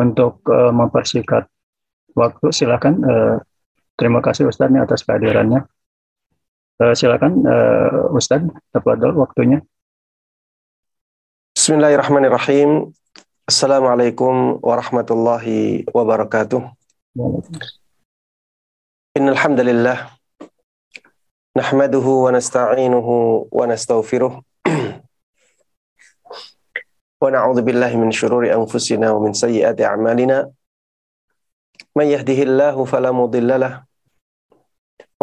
untuk uh, mempersingkat waktu silakan uh, terima kasih Ustaz atas kehadirannya. Uh, silakan uh, Ustadz, tafadhol waktunya. Bismillahirrahmanirrahim. Assalamualaikum warahmatullahi wabarakatuh. Innal hamdalillah nahmaduhu wa nasta'inuhu wa nastaghfiruh. wa na'udzu billahi min syururi anfusina wa min sayyiati a'malina. Man yahdihillahu fala mudilla lahu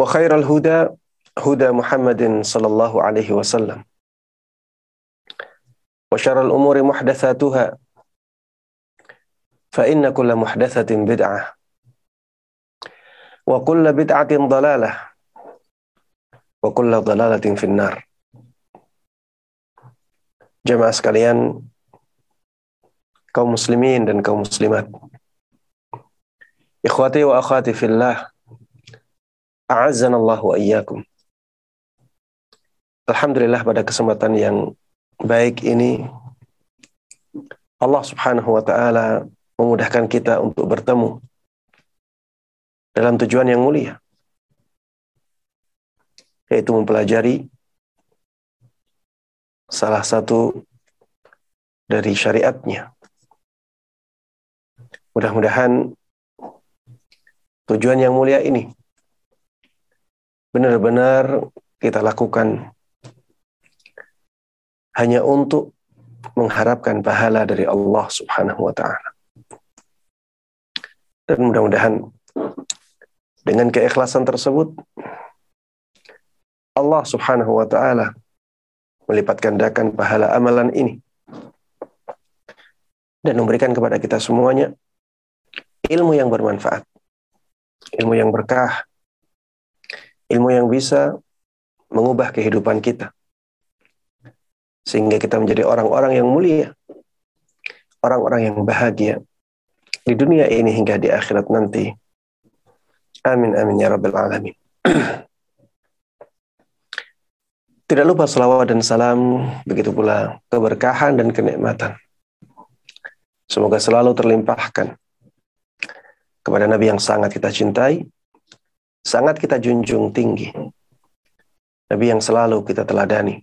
وخير الهدى هدى محمد صلى الله عليه وسلم وشر الأمور محدثاتها فإن كل محدثة بدعة وكل بدعة ضلالة وكل ضلالة في النار Jemaah sekalian, kaum muslimin dan kaum muslimat. Ikhwati wa akhwati fillah. A'azzana Allah wa iyyakum. Alhamdulillah pada kesempatan yang baik ini Allah Subhanahu wa taala memudahkan kita untuk bertemu dalam tujuan yang mulia yaitu mempelajari salah satu dari syariatnya. Mudah-mudahan tujuan yang mulia ini benar-benar kita lakukan hanya untuk mengharapkan pahala dari Allah Subhanahu wa taala. Dan mudah-mudahan dengan keikhlasan tersebut Allah Subhanahu wa taala melipat gandakan pahala amalan ini dan memberikan kepada kita semuanya ilmu yang bermanfaat, ilmu yang berkah, ilmu yang bisa mengubah kehidupan kita sehingga kita menjadi orang-orang yang mulia, orang-orang yang bahagia di dunia ini hingga di akhirat nanti. Amin amin ya rabbal alamin. Tidak lupa salawat dan salam, begitu pula keberkahan dan kenikmatan. Semoga selalu terlimpahkan kepada Nabi yang sangat kita cintai, sangat kita junjung tinggi. Nabi yang selalu kita teladani.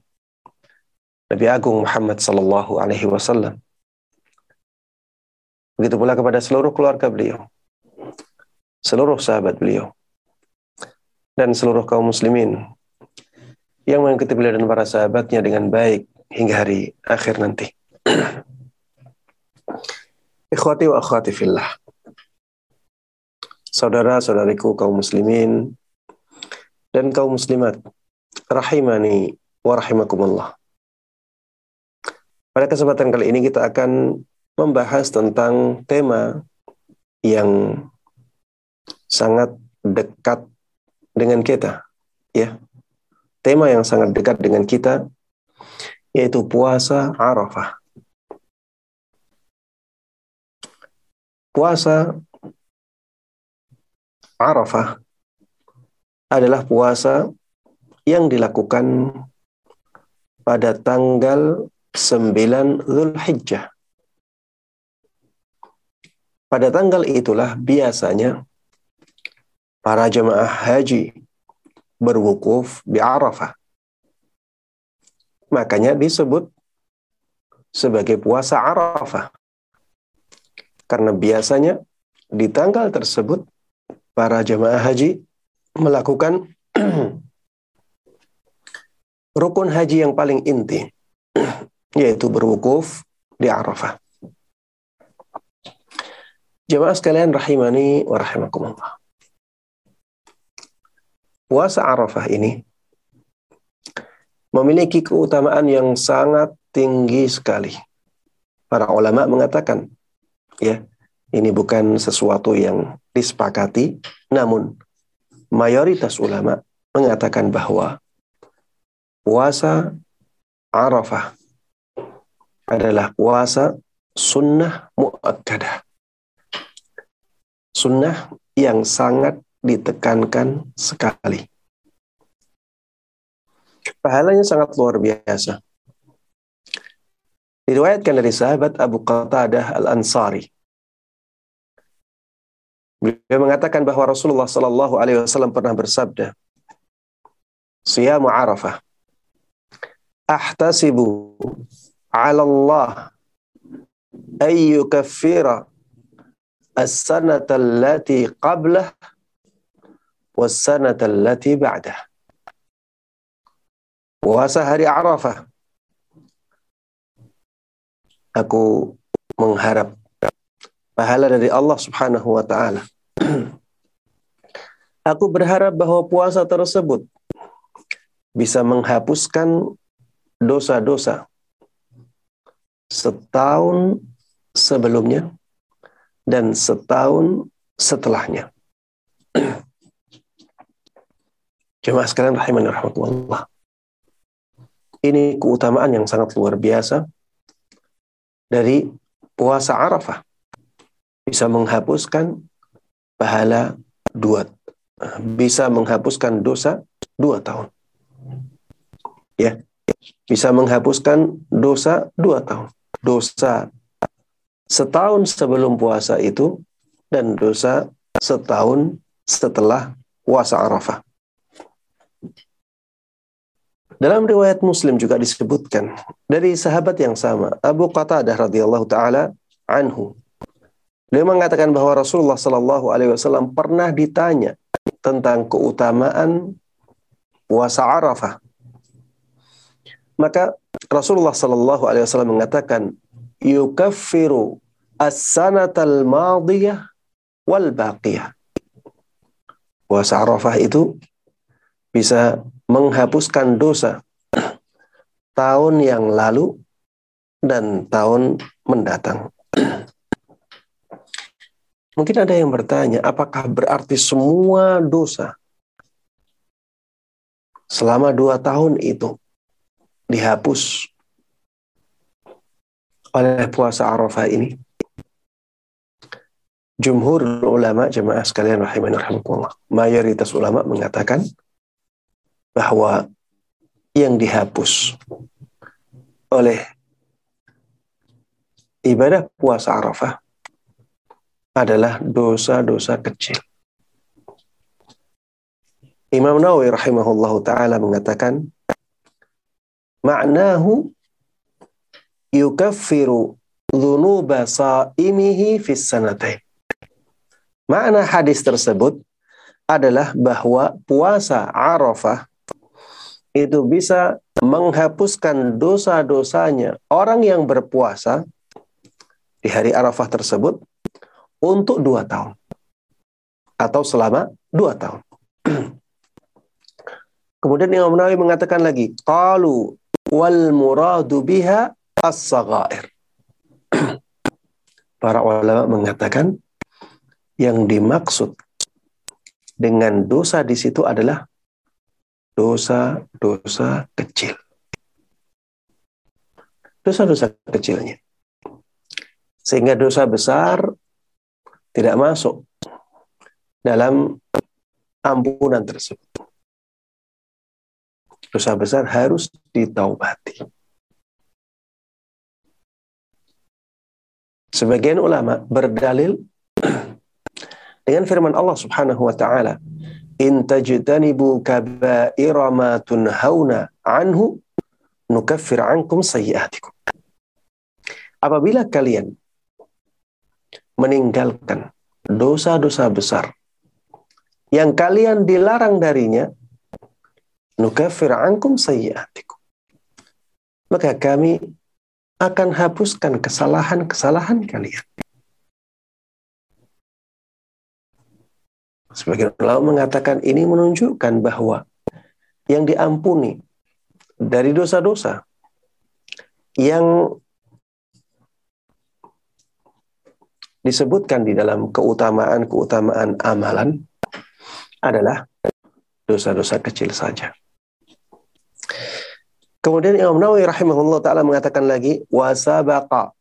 Nabi Agung Muhammad Sallallahu Alaihi Wasallam. Begitu pula kepada seluruh keluarga beliau, seluruh sahabat beliau, dan seluruh kaum muslimin yang mengikuti beliau dan para sahabatnya dengan baik hingga hari akhir nanti. Ikhwati wa akhwati fillah. Saudara-saudariku kaum muslimin dan kaum muslimat, rahimani wa rahimakumullah. Pada kesempatan kali ini kita akan membahas tentang tema yang sangat dekat dengan kita, ya. Tema yang sangat dekat dengan kita yaitu puasa Arafah. Puasa Arafah adalah puasa yang dilakukan pada tanggal 9 Zulhijjah. Pada tanggal itulah biasanya para jemaah haji berwukuf di Arafah. Makanya disebut sebagai puasa Arafah. Karena biasanya di tanggal tersebut para jemaah haji melakukan rukun haji yang paling inti, yaitu berwukuf di Arafah. Jemaah sekalian rahimani wa rahimakumullah. Puasa Arafah ini memiliki keutamaan yang sangat tinggi sekali. Para ulama mengatakan, ya, ini bukan sesuatu yang disepakati, namun mayoritas ulama mengatakan bahwa puasa Arafah adalah puasa sunnah muakkadah. Sunnah yang sangat ditekankan sekali. Pahalanya sangat luar biasa. Diriwayatkan dari sahabat Abu Qatadah Al-Ansari. Beliau mengatakan bahwa Rasulullah Sallallahu Alaihi Wasallam pernah bersabda, "Siyamu Arafah, ahtasibu ala Allah ay yukaffira as-sanata allati qablah was-sanata allati ba'dah." Puasa hari Arafah. Aku mengharap pahala dari Allah Subhanahu wa taala. Aku berharap bahwa puasa tersebut bisa menghapuskan dosa-dosa setahun sebelumnya dan setahun setelahnya. Jemaah sekalian rahimani rahmatullah. Ini keutamaan yang sangat luar biasa dari puasa Arafah bisa menghapuskan pahala dua bisa menghapuskan dosa dua tahun. Ya bisa menghapuskan dosa dua tahun. Dosa setahun sebelum puasa itu dan dosa setahun setelah puasa Arafah. Dalam riwayat Muslim juga disebutkan dari sahabat yang sama Abu Qatadah radhiyallahu taala anhu Beliau mengatakan bahwa Rasulullah Shallallahu Alaihi Wasallam pernah ditanya tentang keutamaan puasa Arafah. Maka Rasulullah Shallallahu Alaihi Wasallam mengatakan, yukaffiru as-sanatal madiyah wal baqiyah. Puasa Arafah itu bisa menghapuskan dosa tahun yang lalu dan tahun mendatang. Mungkin ada yang bertanya, apakah berarti semua dosa selama dua tahun itu dihapus oleh puasa Arafah ini? Jumhur ulama jemaah sekalian rahimani rahimakumullah. Mayoritas ulama mengatakan bahwa yang dihapus oleh ibadah puasa Arafah adalah dosa-dosa kecil. Imam Nawawi rahimahullah taala mengatakan maknahu yukaffiru dhunuba saimihi fis sanatain. Makna hadis tersebut adalah bahwa puasa Arafah itu bisa menghapuskan dosa-dosanya orang yang berpuasa di hari Arafah tersebut untuk dua tahun atau selama dua tahun. Kemudian Imam Nawawi mengatakan lagi, qalu wal muradu biha as-saghair. Para ulama mengatakan yang dimaksud dengan dosa di situ adalah dosa-dosa kecil. Dosa-dosa kecilnya. Sehingga dosa besar tidak masuk dalam ampunan tersebut. Dosa besar harus ditaubati. Sebagian ulama berdalil dengan firman Allah Subhanahu wa taala, "In tajtanibu kaba'ira ma tunhauna anhu nukaffir ankum sayyi'atikum." Apabila kalian meninggalkan dosa-dosa besar yang kalian dilarang darinya, nukaffir ankum sayyi'atikum. Maka kami akan hapuskan kesalahan-kesalahan kalian. Sebagian ulama mengatakan ini menunjukkan bahwa yang diampuni dari dosa-dosa yang disebutkan di dalam keutamaan-keutamaan amalan adalah dosa-dosa kecil saja. Kemudian Imam Nawawi rahimahullah taala mengatakan lagi wasabaqa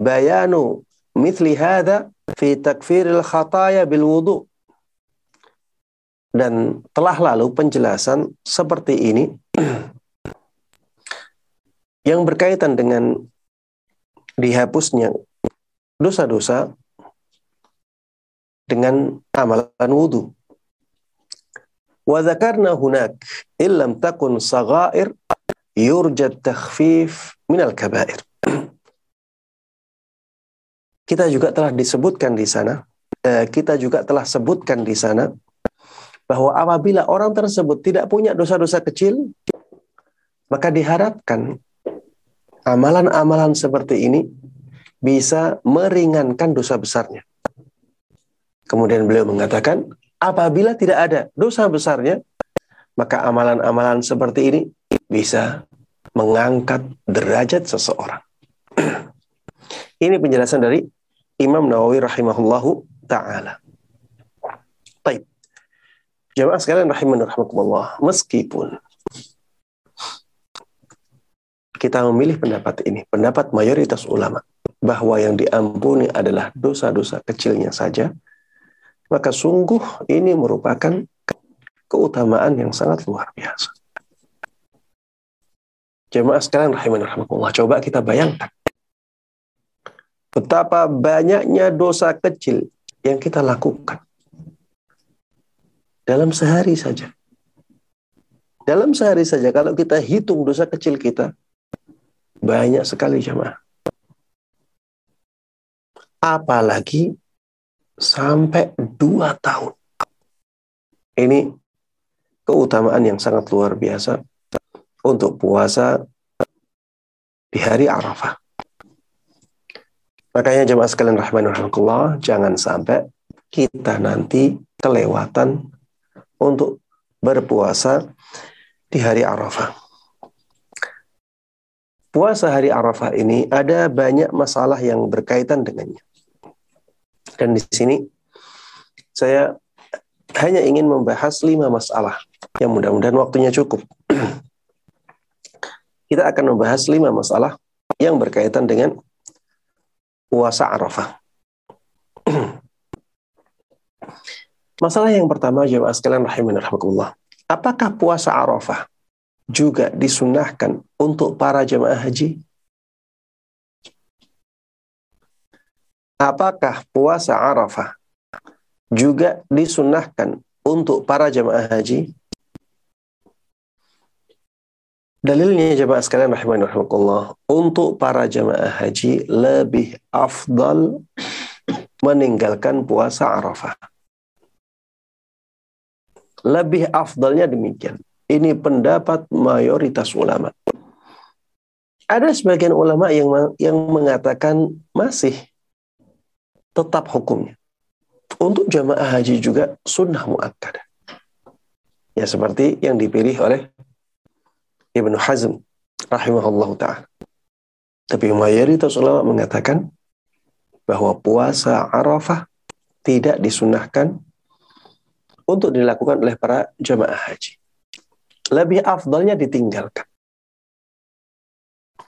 bayanu mithli hadha fi takfiril khataya bil wudu. Dan telah lalu penjelasan seperti ini yang berkaitan dengan dihapusnya dosa-dosa dengan amalan wudhu. Wa dzakarna hunak illam takun saghair yurja takhfif minal kabair. Kita juga telah disebutkan di sana, eh, kita juga telah sebutkan di sana bahwa apabila orang tersebut tidak punya dosa-dosa kecil, maka diharapkan amalan-amalan seperti ini bisa meringankan dosa besarnya. Kemudian beliau mengatakan, apabila tidak ada dosa besarnya, maka amalan-amalan seperti ini bisa mengangkat derajat seseorang. ini penjelasan dari Imam Nawawi rahimahullahu taala. Baik. Jemaah sekalian rahimahullah rahimakumullah, meskipun kita memilih pendapat ini, pendapat mayoritas ulama bahwa yang diampuni adalah dosa-dosa kecilnya saja, maka sungguh ini merupakan keutamaan yang sangat luar biasa. Jemaah sekalian rahimahullah rahimakumullah, coba kita bayangkan betapa banyaknya dosa kecil yang kita lakukan dalam sehari saja. Dalam sehari saja, kalau kita hitung dosa kecil kita, banyak sekali jemaah. Apalagi sampai dua tahun. Ini keutamaan yang sangat luar biasa untuk puasa di hari Arafah. Makanya jemaah sekalian rahmanullah, jangan sampai kita nanti kelewatan untuk berpuasa di hari Arafah. Puasa hari Arafah ini ada banyak masalah yang berkaitan dengannya. Dan di sini saya hanya ingin membahas lima masalah yang mudah-mudahan waktunya cukup. Kita akan membahas lima masalah yang berkaitan dengan puasa Arafah. Masalah yang pertama jemaah sekalian rahimanirahmatullah. Apakah puasa Arafah juga disunahkan untuk para jemaah haji? Apakah puasa Arafah juga disunahkan untuk para jemaah haji? Dalilnya jemaah sekalian rahimanirahmatullah, untuk para jemaah haji lebih afdal meninggalkan puasa Arafah lebih afdalnya demikian. Ini pendapat mayoritas ulama. Ada sebagian ulama yang yang mengatakan masih tetap hukumnya. Untuk jamaah haji juga sunnah muakkad. Ya seperti yang dipilih oleh Ibnu Hazm rahimahullah ta'ala. Tapi mayoritas ulama mengatakan bahwa puasa Arafah tidak disunahkan untuk dilakukan oleh para jemaah haji. Lebih afdalnya ditinggalkan.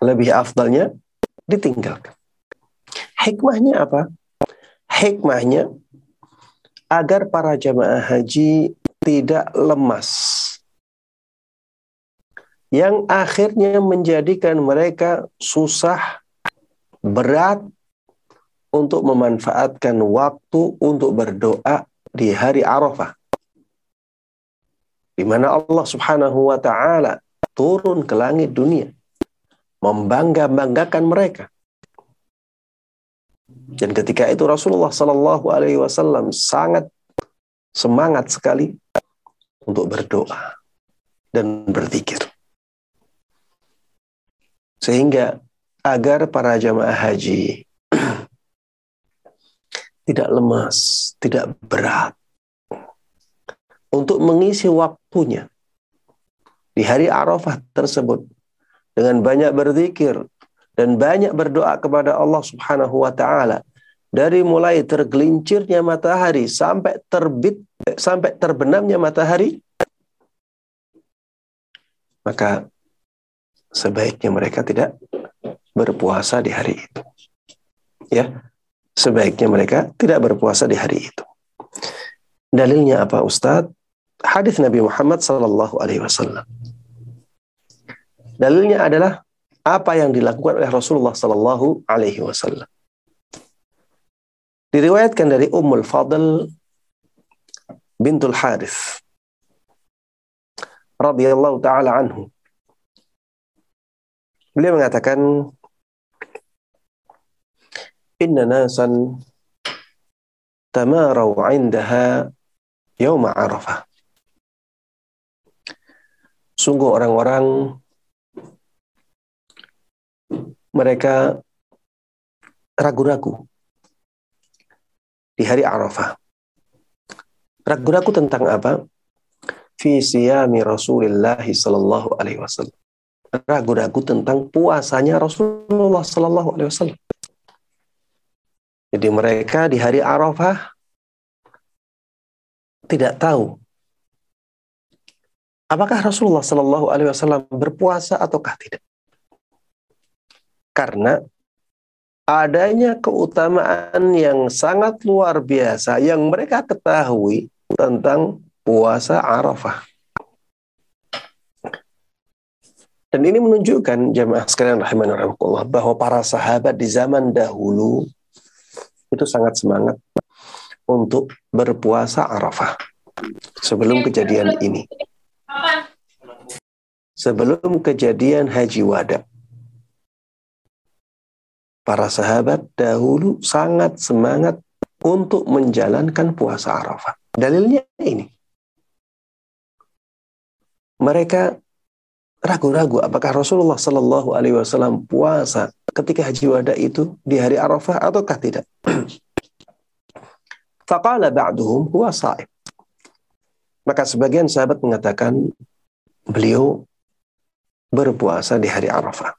Lebih afdalnya ditinggalkan. Hikmahnya apa? Hikmahnya agar para jemaah haji tidak lemas. Yang akhirnya menjadikan mereka susah, berat untuk memanfaatkan waktu untuk berdoa di hari Arafah di mana Allah Subhanahu wa taala turun ke langit dunia membangga-banggakan mereka. Dan ketika itu Rasulullah Sallallahu Alaihi Wasallam sangat semangat sekali untuk berdoa. dan berzikir. Sehingga agar para jamaah haji tidak lemas, tidak berat untuk mengisi waktunya di hari Arafah tersebut dengan banyak berzikir dan banyak berdoa kepada Allah Subhanahu wa taala dari mulai tergelincirnya matahari sampai terbit sampai terbenamnya matahari maka sebaiknya mereka tidak berpuasa di hari itu. Ya, sebaiknya mereka tidak berpuasa di hari itu. Dalilnya apa Ustadz? Hadis Nabi Muhammad Sallallahu Alaihi Wasallam. Dalilnya adalah apa yang dilakukan oleh Rasulullah Sallallahu Alaihi Wasallam. Diriwayatkan dari Ummul Fadl bintul Harith radhiyallahu taala anhu. Beliau mengatakan inna nasan tamarau indaha yawma arafah. Sungguh orang-orang mereka ragu-ragu di hari Arafah. Ragu-ragu tentang apa? Fi siyami Rasulullah sallallahu alaihi wasallam. Ragu-ragu tentang puasanya Rasulullah sallallahu alaihi wasallam. Jadi mereka di hari Arafah tidak tahu apakah Rasulullah Shallallahu Alaihi Wasallam berpuasa ataukah tidak. Karena adanya keutamaan yang sangat luar biasa yang mereka ketahui tentang puasa Arafah. Dan ini menunjukkan jamaah sekalian rahimahullah bahwa para sahabat di zaman dahulu itu sangat semangat untuk berpuasa Arafah sebelum kejadian ini. Sebelum kejadian Haji Wada. Para sahabat dahulu sangat semangat untuk menjalankan puasa Arafah. Dalilnya ini. Mereka ragu-ragu apakah Rasulullah Shallallahu Alaihi Wasallam puasa ketika Haji Wada itu di hari Arafah ataukah tidak? Faqala ba'duhum huwa sa'im. Maka sebagian sahabat mengatakan beliau berpuasa di hari Arafah.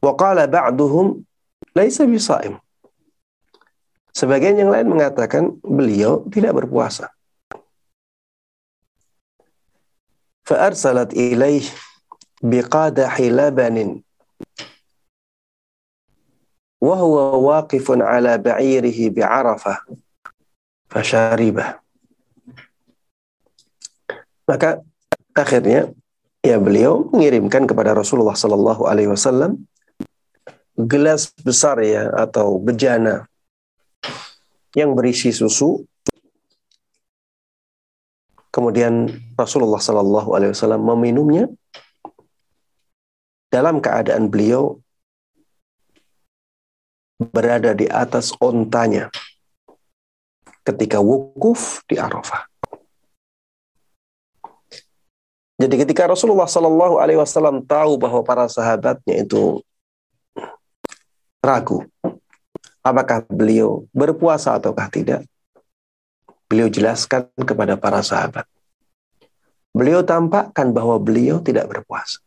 Wa qala ba'duhum laisa bisaim. Sebagian yang lain mengatakan beliau tidak berpuasa. Fa'arsalat ilaih biqadahi labanin wa huwa waqifun ala ba'irihi bi'arafah fasharibah. Maka akhirnya ya beliau mengirimkan kepada Rasulullah Shallallahu Alaihi Wasallam gelas besar ya atau bejana yang berisi susu Kemudian Rasulullah Sallallahu Alaihi Wasallam meminumnya dalam keadaan beliau berada di atas ontanya ketika wukuf di Arafah. Jadi ketika Rasulullah Sallallahu Alaihi Wasallam tahu bahwa para sahabatnya itu ragu, apakah beliau berpuasa ataukah tidak, beliau jelaskan kepada para sahabat. Beliau tampakkan bahwa beliau tidak berpuasa.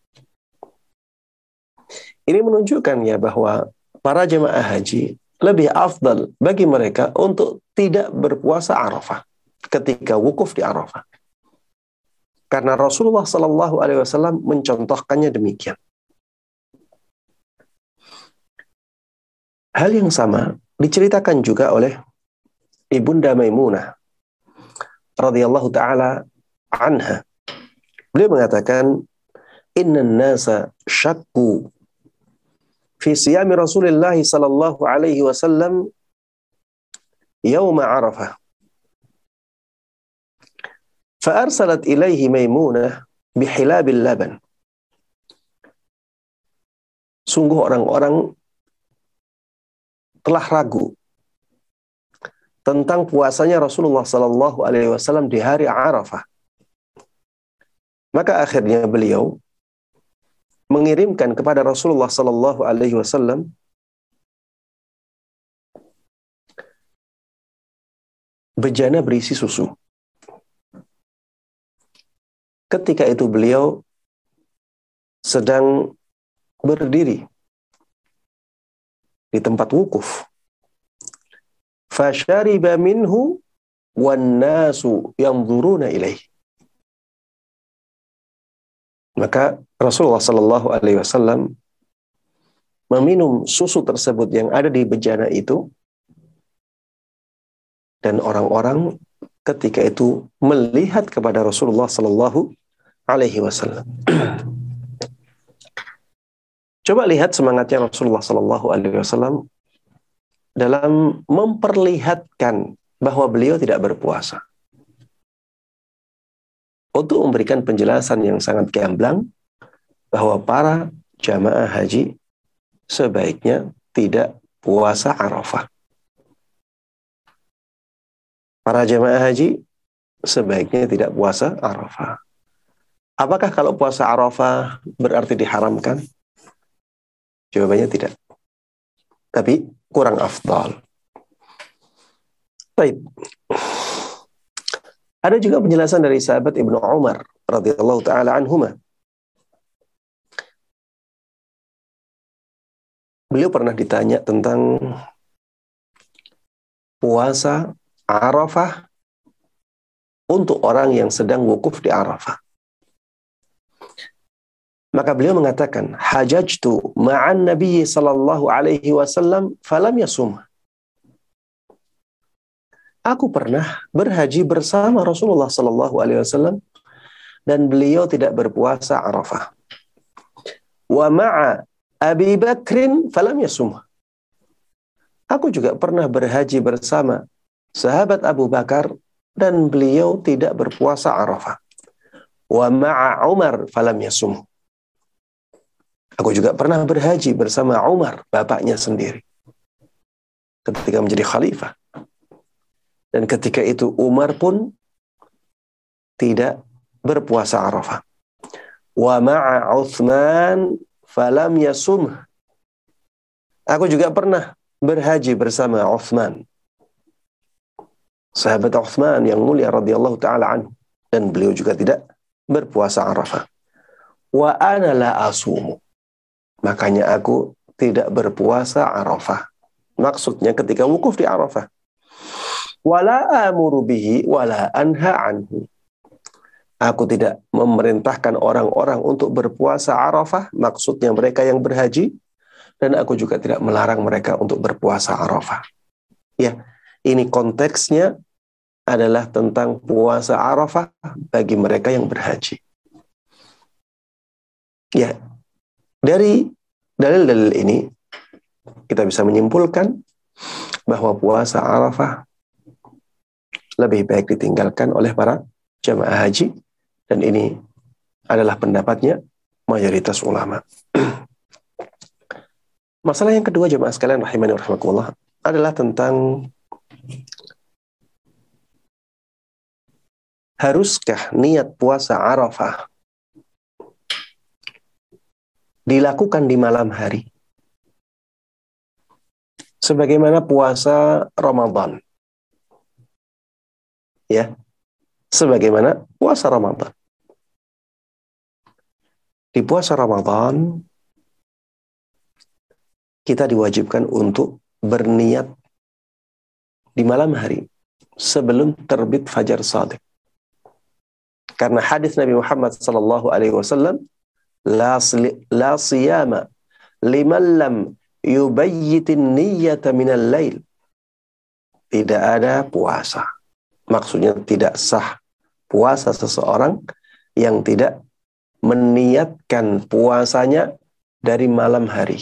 Ini menunjukkan ya bahwa para jemaah haji lebih afdal bagi mereka untuk tidak berpuasa Arafah ketika wukuf di Arafah. Karena Rasulullah Shallallahu Alaihi Wasallam mencontohkannya demikian. Hal yang sama diceritakan juga oleh Ibunda Maimunah radhiyallahu taala anha. Beliau mengatakan inna nasa syakku fi siyami Rasulullah sallallahu alaihi wasallam يوم عرفة فأرسلت إليه ميمونة بحلاب اللبن Sungguh orang-orang telah ragu tentang puasanya Rasulullah Sallallahu Alaihi Wasallam di hari Arafah. Maka akhirnya beliau mengirimkan kepada Rasulullah sallallahu alaihi wasallam bejana berisi susu. Ketika itu beliau sedang berdiri di tempat wukuf. Fashariba minhu wan nasu yanzuruna ilaih. Maka Rasulullah Shallallahu Alaihi Wasallam meminum susu tersebut yang ada di bejana itu dan orang-orang ketika itu melihat kepada Rasulullah Shallallahu Alaihi Wasallam. Coba lihat semangatnya Rasulullah Shallallahu Alaihi Wasallam dalam memperlihatkan bahwa beliau tidak berpuasa untuk memberikan penjelasan yang sangat gamblang bahwa para jamaah haji sebaiknya tidak puasa Arafah. Para jamaah haji sebaiknya tidak puasa Arafah. Apakah kalau puasa Arafah berarti diharamkan? Jawabannya tidak. Tapi kurang afdal. Baik. Ada juga penjelasan dari sahabat Ibnu Umar radhiyallahu taala anhuma. Beliau pernah ditanya tentang puasa Arafah untuk orang yang sedang wukuf di Arafah. Maka beliau mengatakan, "Hajajtu ma'an Nabi sallallahu alaihi wasallam falam yasum." Aku pernah berhaji bersama Rasulullah Sallallahu Alaihi Wasallam dan beliau tidak berpuasa Arafah. Wa ma'a Abi Bakrin falam yasum. Aku juga pernah berhaji bersama sahabat Abu Bakar dan beliau tidak berpuasa Arafah. Wa ma'a Umar falam yasum. Aku juga pernah berhaji bersama Umar, bapaknya sendiri. Ketika menjadi khalifah. Dan ketika itu Umar pun tidak berpuasa Arafah. Wa ma'a Uthman falam yasum. Aku juga pernah berhaji bersama Uthman. Sahabat Uthman yang mulia radhiyallahu taala anhu dan beliau juga tidak berpuasa Arafah. Wa ana la asumu. Makanya aku tidak berpuasa Arafah. Maksudnya ketika wukuf di Arafah wala amuru bihi wala anha anhu. Aku tidak memerintahkan orang-orang untuk berpuasa Arafah, maksudnya mereka yang berhaji, dan aku juga tidak melarang mereka untuk berpuasa Arafah. Ya, ini konteksnya adalah tentang puasa Arafah bagi mereka yang berhaji. Ya, dari dalil-dalil ini kita bisa menyimpulkan bahwa puasa Arafah lebih baik ditinggalkan oleh para jamaah haji dan ini adalah pendapatnya mayoritas ulama. Masalah yang kedua jemaah sekalian rahimani rahimakumullah adalah tentang haruskah niat puasa Arafah dilakukan di malam hari sebagaimana puasa Ramadan ya sebagaimana puasa Ramadan. Di puasa Ramadan kita diwajibkan untuk berniat di malam hari sebelum terbit fajar sadiq. Karena hadis Nabi Muhammad sallallahu alaihi wasallam la la siyama liman lam yubayyitin niyyata minal lail. Tidak ada puasa maksudnya tidak sah puasa seseorang yang tidak meniatkan puasanya dari malam hari.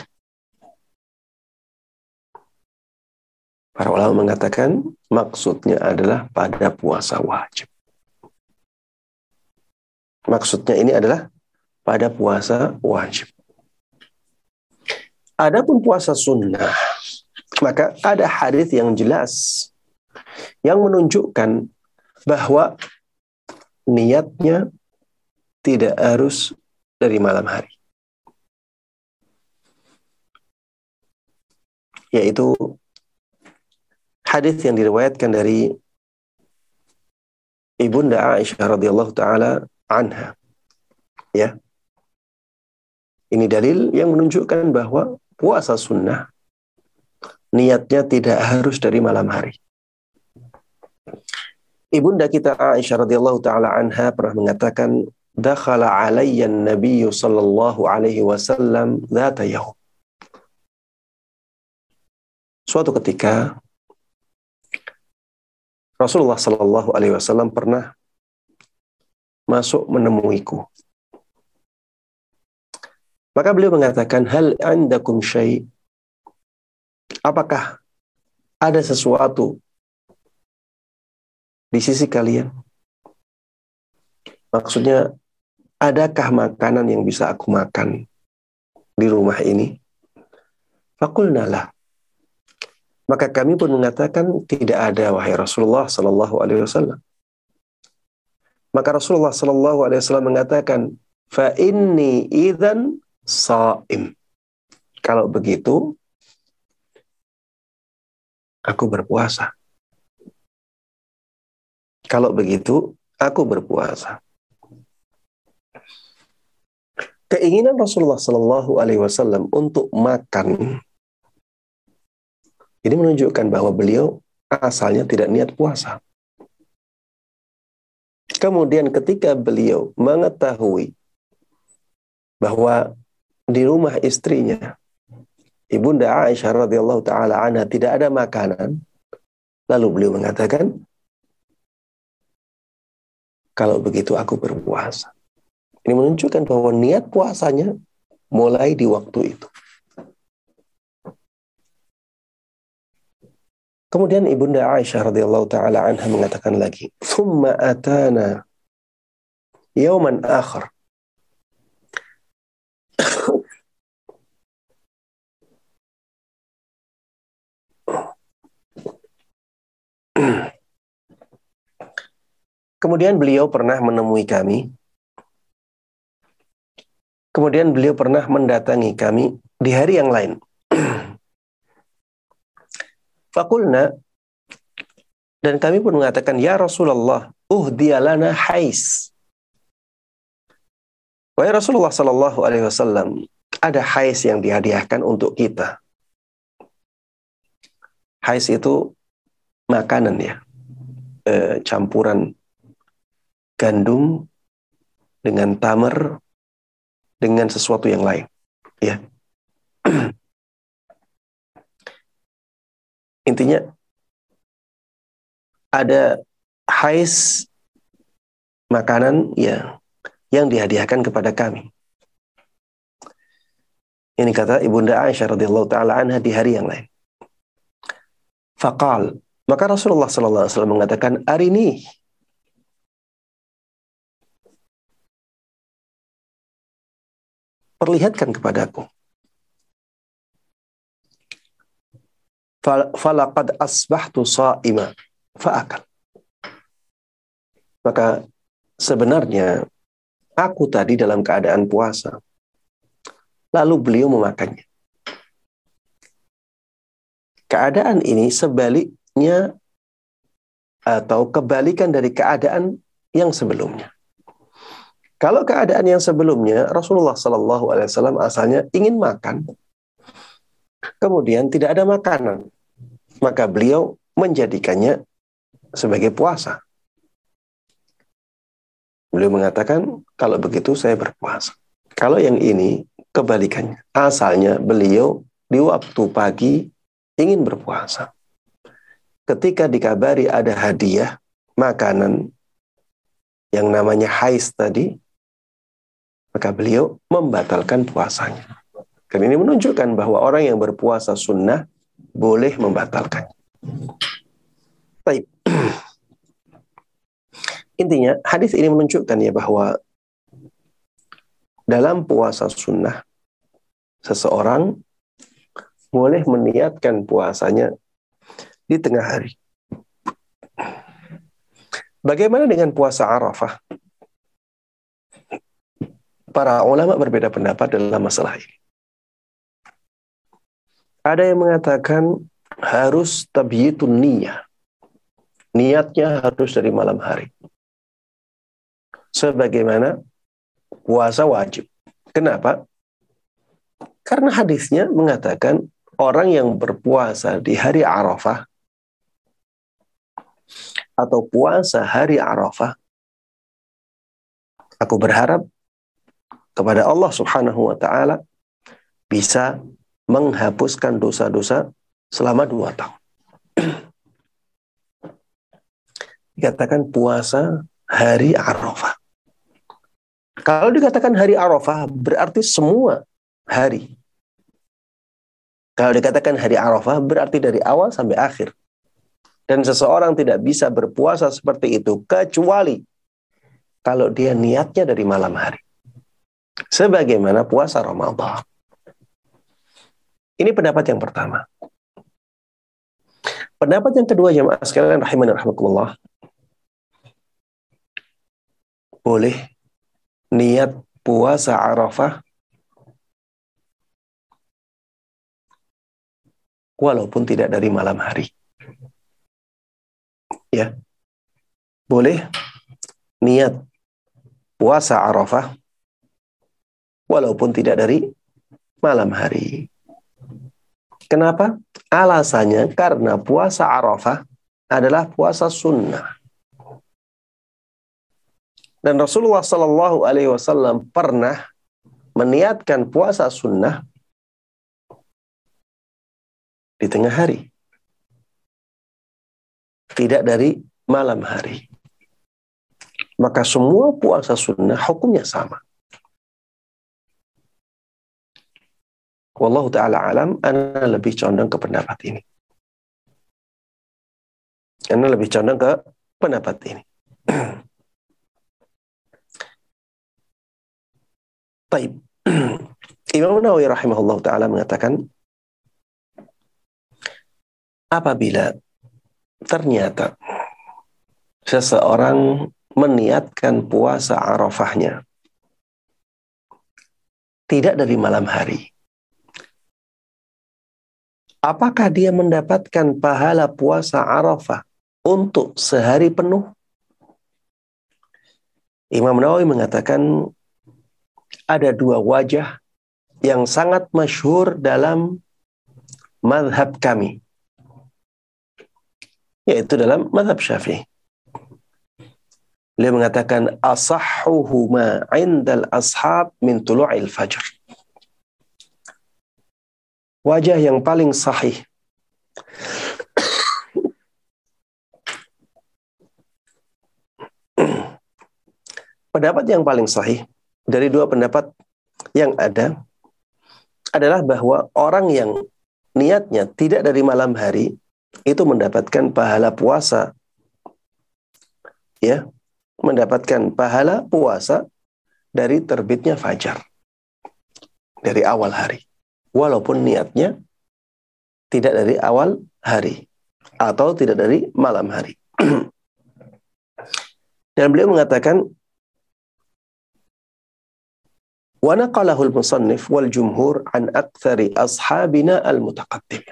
Para ulama mengatakan maksudnya adalah pada puasa wajib. Maksudnya ini adalah pada puasa wajib. Adapun puasa sunnah, maka ada hadis yang jelas yang menunjukkan bahwa niatnya tidak harus dari malam hari. Yaitu hadis yang diriwayatkan dari Ibunda Aisyah radhiyallahu taala anha. Ya. Ini dalil yang menunjukkan bahwa puasa sunnah niatnya tidak harus dari malam hari. Ibunda kita Aisyah radhiyallahu taala anha pernah mengatakan dakhala alayya an-nabiy sallallahu alaihi wasallam dzata yaum. Suatu ketika Rasulullah sallallahu alaihi wasallam pernah masuk menemuiku. Maka beliau mengatakan, hal andakum syai' Apakah ada sesuatu di sisi kalian? Maksudnya, adakah makanan yang bisa aku makan di rumah ini? Fakulnalah. Maka kami pun mengatakan tidak ada wahai Rasulullah Sallallahu Alaihi Wasallam. Maka Rasulullah Sallallahu Alaihi Wasallam mengatakan, fa inni idan saim. Kalau begitu, aku berpuasa. Kalau begitu, aku berpuasa. Keinginan Rasulullah Sallallahu Alaihi Wasallam untuk makan ini menunjukkan bahwa beliau asalnya tidak niat puasa. Kemudian ketika beliau mengetahui bahwa di rumah istrinya Ibunda Aisyah radhiyallahu taala anha tidak ada makanan, lalu beliau mengatakan, kalau begitu aku berpuasa. Ini menunjukkan bahwa niat puasanya mulai di waktu itu. Kemudian Ibunda Aisyah radhiyallahu taala anha mengatakan lagi, "Tsumma atana yauman akhar Kemudian beliau pernah menemui kami. Kemudian beliau pernah mendatangi kami di hari yang lain. Fakulna dan kami pun mengatakan, Ya Rasulullah, uhdiyalana hais. Wahai Rasulullah Sallallahu Alaihi Wasallam, ada hais yang dihadiahkan untuk kita. Hais itu makanan ya, e, campuran gandum dengan tamer dengan sesuatu yang lain, ya. Intinya ada hais makanan ya yang dihadiahkan kepada kami. Ini kata Ibunda Aisyah radhiyallahu taala anha di hari yang lain. Fakal maka Rasulullah sallallahu alaihi wasallam mengatakan, "Arini perlihatkan kepadaku. Falaqad asbahtu sa'ima fa'akal. Maka sebenarnya aku tadi dalam keadaan puasa. Lalu beliau memakannya. Keadaan ini sebaliknya atau kebalikan dari keadaan yang sebelumnya. Kalau keadaan yang sebelumnya Rasulullah Shallallahu Alaihi Wasallam asalnya ingin makan, kemudian tidak ada makanan, maka beliau menjadikannya sebagai puasa. Beliau mengatakan, kalau begitu saya berpuasa. Kalau yang ini kebalikannya. Asalnya beliau di waktu pagi ingin berpuasa. Ketika dikabari ada hadiah, makanan yang namanya hais tadi, maka beliau membatalkan puasanya. Dan ini menunjukkan bahwa orang yang berpuasa sunnah boleh membatalkan. Baik. Intinya, hadis ini menunjukkan ya bahwa dalam puasa sunnah, seseorang boleh meniatkan puasanya di tengah hari. Bagaimana dengan puasa Arafah? Para ulama berbeda pendapat dalam masalah ini. Ada yang mengatakan harus tabyitun niyah. Niatnya harus dari malam hari. Sebagaimana puasa wajib. Kenapa? Karena hadisnya mengatakan orang yang berpuasa di hari Arafah atau puasa hari Arafah aku berharap kepada Allah Subhanahu wa taala bisa menghapuskan dosa-dosa selama dua tahun. Dikatakan puasa hari Arafah. Kalau dikatakan hari Arafah berarti semua hari. Kalau dikatakan hari Arafah berarti dari awal sampai akhir. Dan seseorang tidak bisa berpuasa seperti itu kecuali kalau dia niatnya dari malam hari. Sebagaimana puasa Ramadan. Ini pendapat yang pertama. Pendapat yang kedua jemaah sekalian rahimani rahimakumullah. Boleh niat puasa Arafah walaupun tidak dari malam hari. Ya. Boleh niat puasa Arafah walaupun tidak dari malam hari. Kenapa? Alasannya karena puasa Arafah adalah puasa sunnah. Dan Rasulullah Shallallahu Alaihi Wasallam pernah meniatkan puasa sunnah di tengah hari, tidak dari malam hari. Maka semua puasa sunnah hukumnya sama. Wallahu ta'ala alam, Anda lebih condong ke pendapat ini. Anda lebih condong ke pendapat ini. Taib. Imam Nawawi rahimahullah ta'ala mengatakan, apabila ternyata seseorang meniatkan puasa Arafahnya tidak dari malam hari. Apakah dia mendapatkan pahala puasa Arafah untuk sehari penuh? Imam Nawawi mengatakan ada dua wajah yang sangat masyhur dalam madhab kami. Yaitu dalam madhab syafi'i. Beliau mengatakan asahhuhuma indal ashab min tulu'il fajr. Wajah yang paling sahih. Pendapat yang paling sahih dari dua pendapat yang ada adalah bahwa orang yang niatnya tidak dari malam hari itu mendapatkan pahala puasa. Ya mendapatkan pahala puasa dari terbitnya fajar dari awal hari walaupun niatnya tidak dari awal hari atau tidak dari malam hari. Dan beliau mengatakan wa naqalahul musannif wal jumhur an aktsari ashabina al mutaqaddim.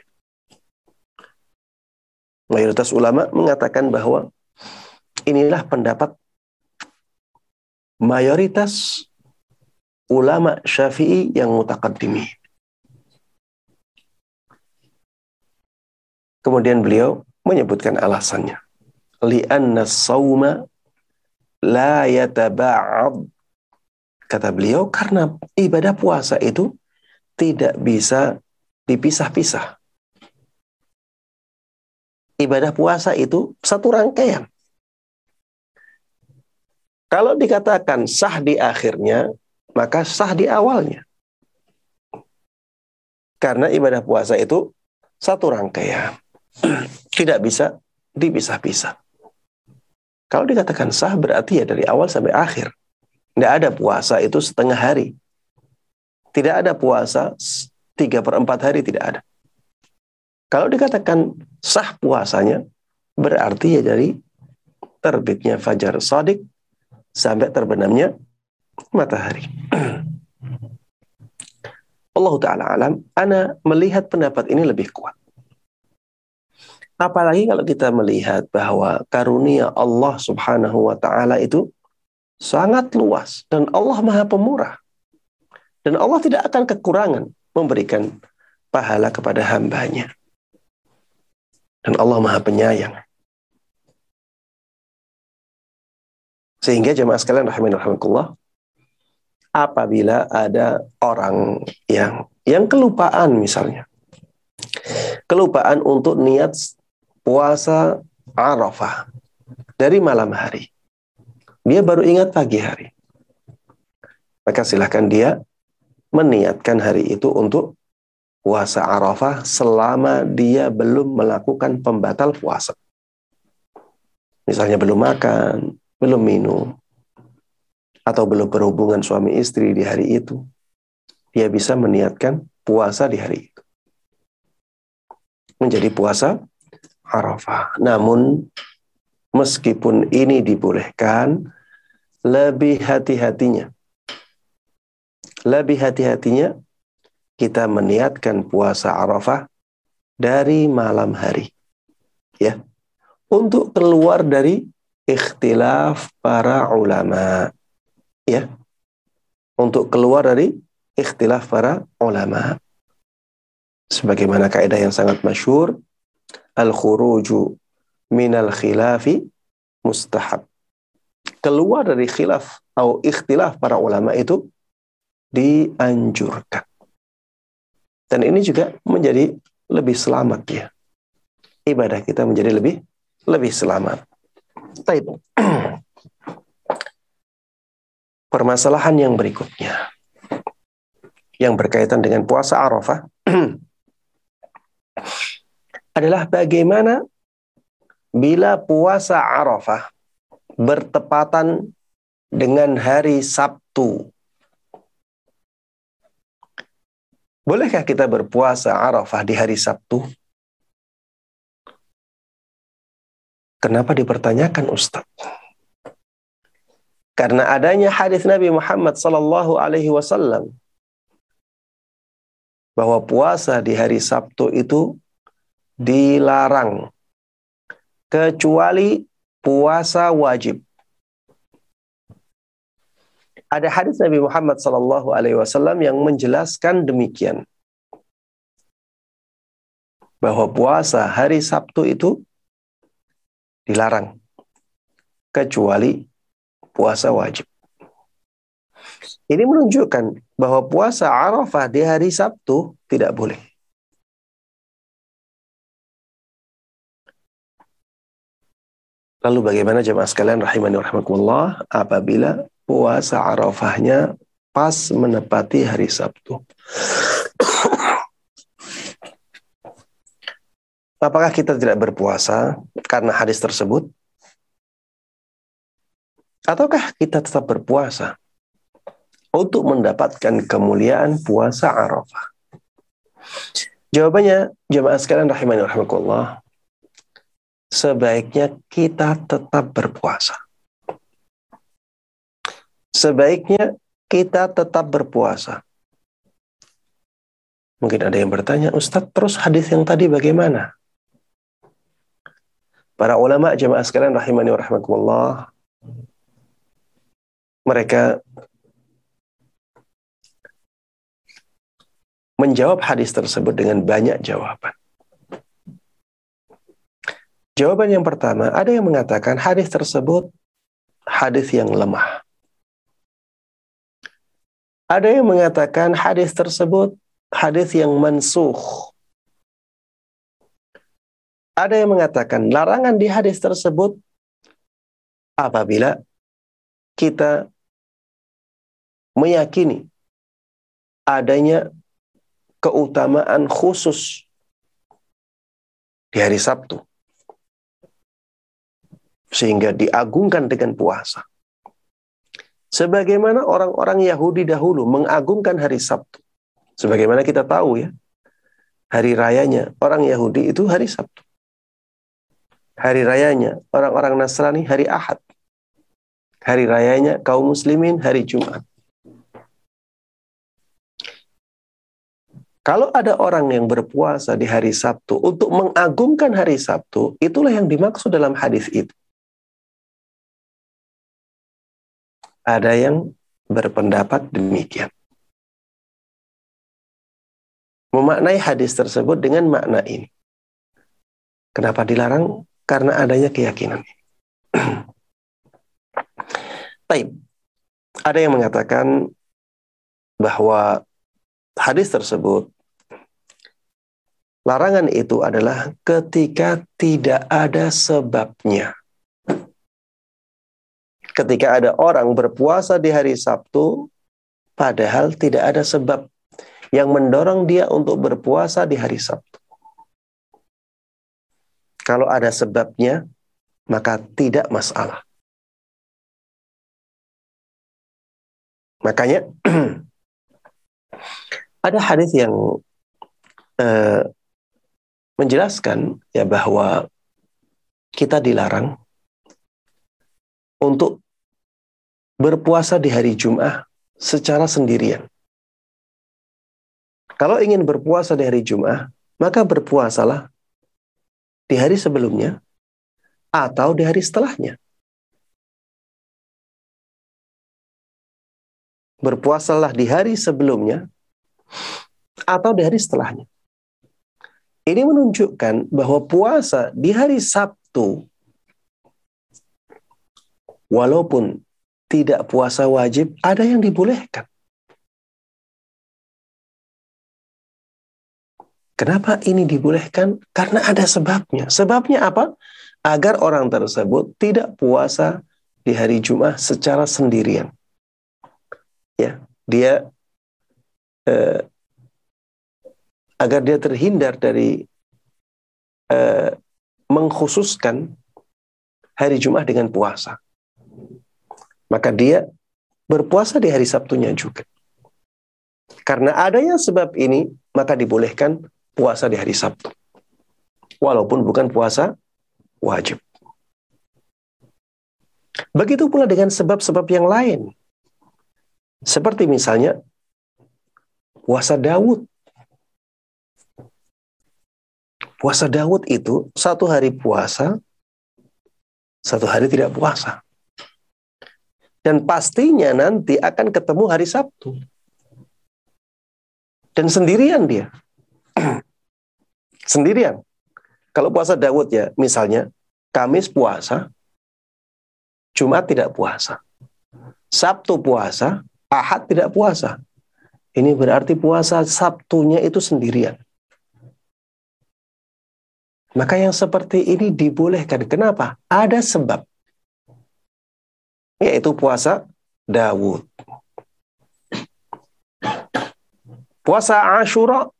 Mayoritas ulama mengatakan bahwa inilah pendapat mayoritas ulama Syafi'i yang mutakaddimin Kemudian beliau menyebutkan alasannya. Lianna sawma la yataba'ad Kata beliau, karena ibadah puasa itu tidak bisa dipisah-pisah. Ibadah puasa itu satu rangkaian. Kalau dikatakan sah di akhirnya, maka sah di awalnya. Karena ibadah puasa itu satu rangkaian. Tidak bisa dipisah-pisah. Kalau dikatakan sah berarti ya dari awal sampai akhir. Tidak ada puasa itu setengah hari. Tidak ada puasa tiga per empat hari, tidak ada. Kalau dikatakan sah puasanya, berarti ya dari terbitnya fajar sodik sampai terbenamnya matahari. Allah Ta'ala alam, Ana melihat pendapat ini lebih kuat. Apalagi kalau kita melihat bahwa karunia Allah Subhanahu wa Ta'ala itu sangat luas, dan Allah Maha Pemurah, dan Allah tidak akan kekurangan memberikan pahala kepada hambanya. Dan Allah Maha Penyayang. Sehingga jemaah sekalian rahimahullah apabila ada orang yang yang kelupaan misalnya. Kelupaan untuk niat puasa Arafah dari malam hari. Dia baru ingat pagi hari. Maka silahkan dia meniatkan hari itu untuk puasa Arafah selama dia belum melakukan pembatal puasa. Misalnya belum makan, belum minum, atau belum berhubungan suami istri di hari itu, dia bisa meniatkan puasa di hari itu. Menjadi puasa Arafah. Namun, meskipun ini dibolehkan, lebih hati-hatinya lebih hati-hatinya kita meniatkan puasa Arafah dari malam hari. Ya. Untuk keluar dari ikhtilaf para ulama. Ya. Untuk keluar dari ikhtilaf para ulama. Sebagaimana kaidah yang sangat masyur, al-khuruju minal khilafi mustahab. Keluar dari khilaf atau ikhtilaf para ulama itu dianjurkan. Dan ini juga menjadi lebih selamat ya. Ibadah kita menjadi lebih lebih selamat. Taib. Permasalahan yang berikutnya yang berkaitan dengan puasa Arafah adalah bagaimana bila puasa Arafah bertepatan dengan hari Sabtu Bolehkah kita berpuasa Arafah di hari Sabtu? Kenapa dipertanyakan Ustaz? Karena adanya hadis Nabi Muhammad sallallahu alaihi wasallam bahwa puasa di hari Sabtu itu dilarang kecuali puasa wajib ada hadis Nabi Muhammad Sallallahu Alaihi Wasallam yang menjelaskan demikian bahwa puasa hari Sabtu itu dilarang kecuali puasa wajib. Ini menunjukkan bahwa puasa Arafah di hari Sabtu tidak boleh. Lalu bagaimana jemaah sekalian rahimani rahimakumullah apabila puasa Arafahnya pas menepati hari Sabtu. Apakah kita tidak berpuasa karena hadis tersebut? Ataukah kita tetap berpuasa untuk mendapatkan kemuliaan puasa Arafah? Jawabannya, jemaah sekalian rahimani rahimakumullah, sebaiknya kita tetap berpuasa sebaiknya kita tetap berpuasa. Mungkin ada yang bertanya, Ustadz, terus hadis yang tadi bagaimana? Para ulama jemaah sekalian rahimani wa mereka menjawab hadis tersebut dengan banyak jawaban. Jawaban yang pertama, ada yang mengatakan hadis tersebut hadis yang lemah. Ada yang mengatakan hadis tersebut hadis yang mansuh. Ada yang mengatakan larangan di hadis tersebut apabila kita meyakini adanya keutamaan khusus di hari Sabtu sehingga diagungkan dengan puasa. Sebagaimana orang-orang Yahudi dahulu mengagungkan hari Sabtu. Sebagaimana kita tahu ya, hari rayanya orang Yahudi itu hari Sabtu. Hari rayanya orang-orang Nasrani hari Ahad. Hari rayanya kaum muslimin hari Jumat. Kalau ada orang yang berpuasa di hari Sabtu untuk mengagungkan hari Sabtu, itulah yang dimaksud dalam hadis itu. Ada yang berpendapat demikian. Memaknai hadis tersebut dengan makna ini. Kenapa dilarang? Karena adanya keyakinan ini. Ada yang mengatakan bahwa hadis tersebut larangan itu adalah ketika tidak ada sebabnya. Ketika ada orang berpuasa di hari Sabtu padahal tidak ada sebab yang mendorong dia untuk berpuasa di hari Sabtu. Kalau ada sebabnya, maka tidak masalah. Makanya ada hadis yang uh, menjelaskan ya bahwa kita dilarang untuk berpuasa di hari Jumat secara sendirian. Kalau ingin berpuasa di hari Jumat, maka berpuasalah di hari sebelumnya atau di hari setelahnya. Berpuasalah di hari sebelumnya atau di hari setelahnya. Ini menunjukkan bahwa puasa di hari Sabtu walaupun tidak puasa wajib ada yang dibolehkan. Kenapa ini dibolehkan? Karena ada sebabnya. Sebabnya apa? Agar orang tersebut tidak puasa di hari Jumat secara sendirian. Ya, dia eh, agar dia terhindar dari eh, mengkhususkan hari Jumat dengan puasa. Maka dia berpuasa di hari Sabtunya juga. Karena adanya sebab ini, maka dibolehkan puasa di hari Sabtu. Walaupun bukan puasa wajib. Begitu pula dengan sebab-sebab yang lain. Seperti misalnya puasa Daud. Puasa Daud itu satu hari puasa, satu hari tidak puasa. Dan pastinya nanti akan ketemu hari Sabtu. Dan sendirian dia sendirian. Kalau puasa Daud ya, misalnya Kamis puasa, Jumat tidak puasa. Sabtu puasa, Ahad tidak puasa. Ini berarti puasa Sabtunya itu sendirian. Maka yang seperti ini dibolehkan. Kenapa? Ada sebab. Yaitu puasa Dawud. Puasa Ashura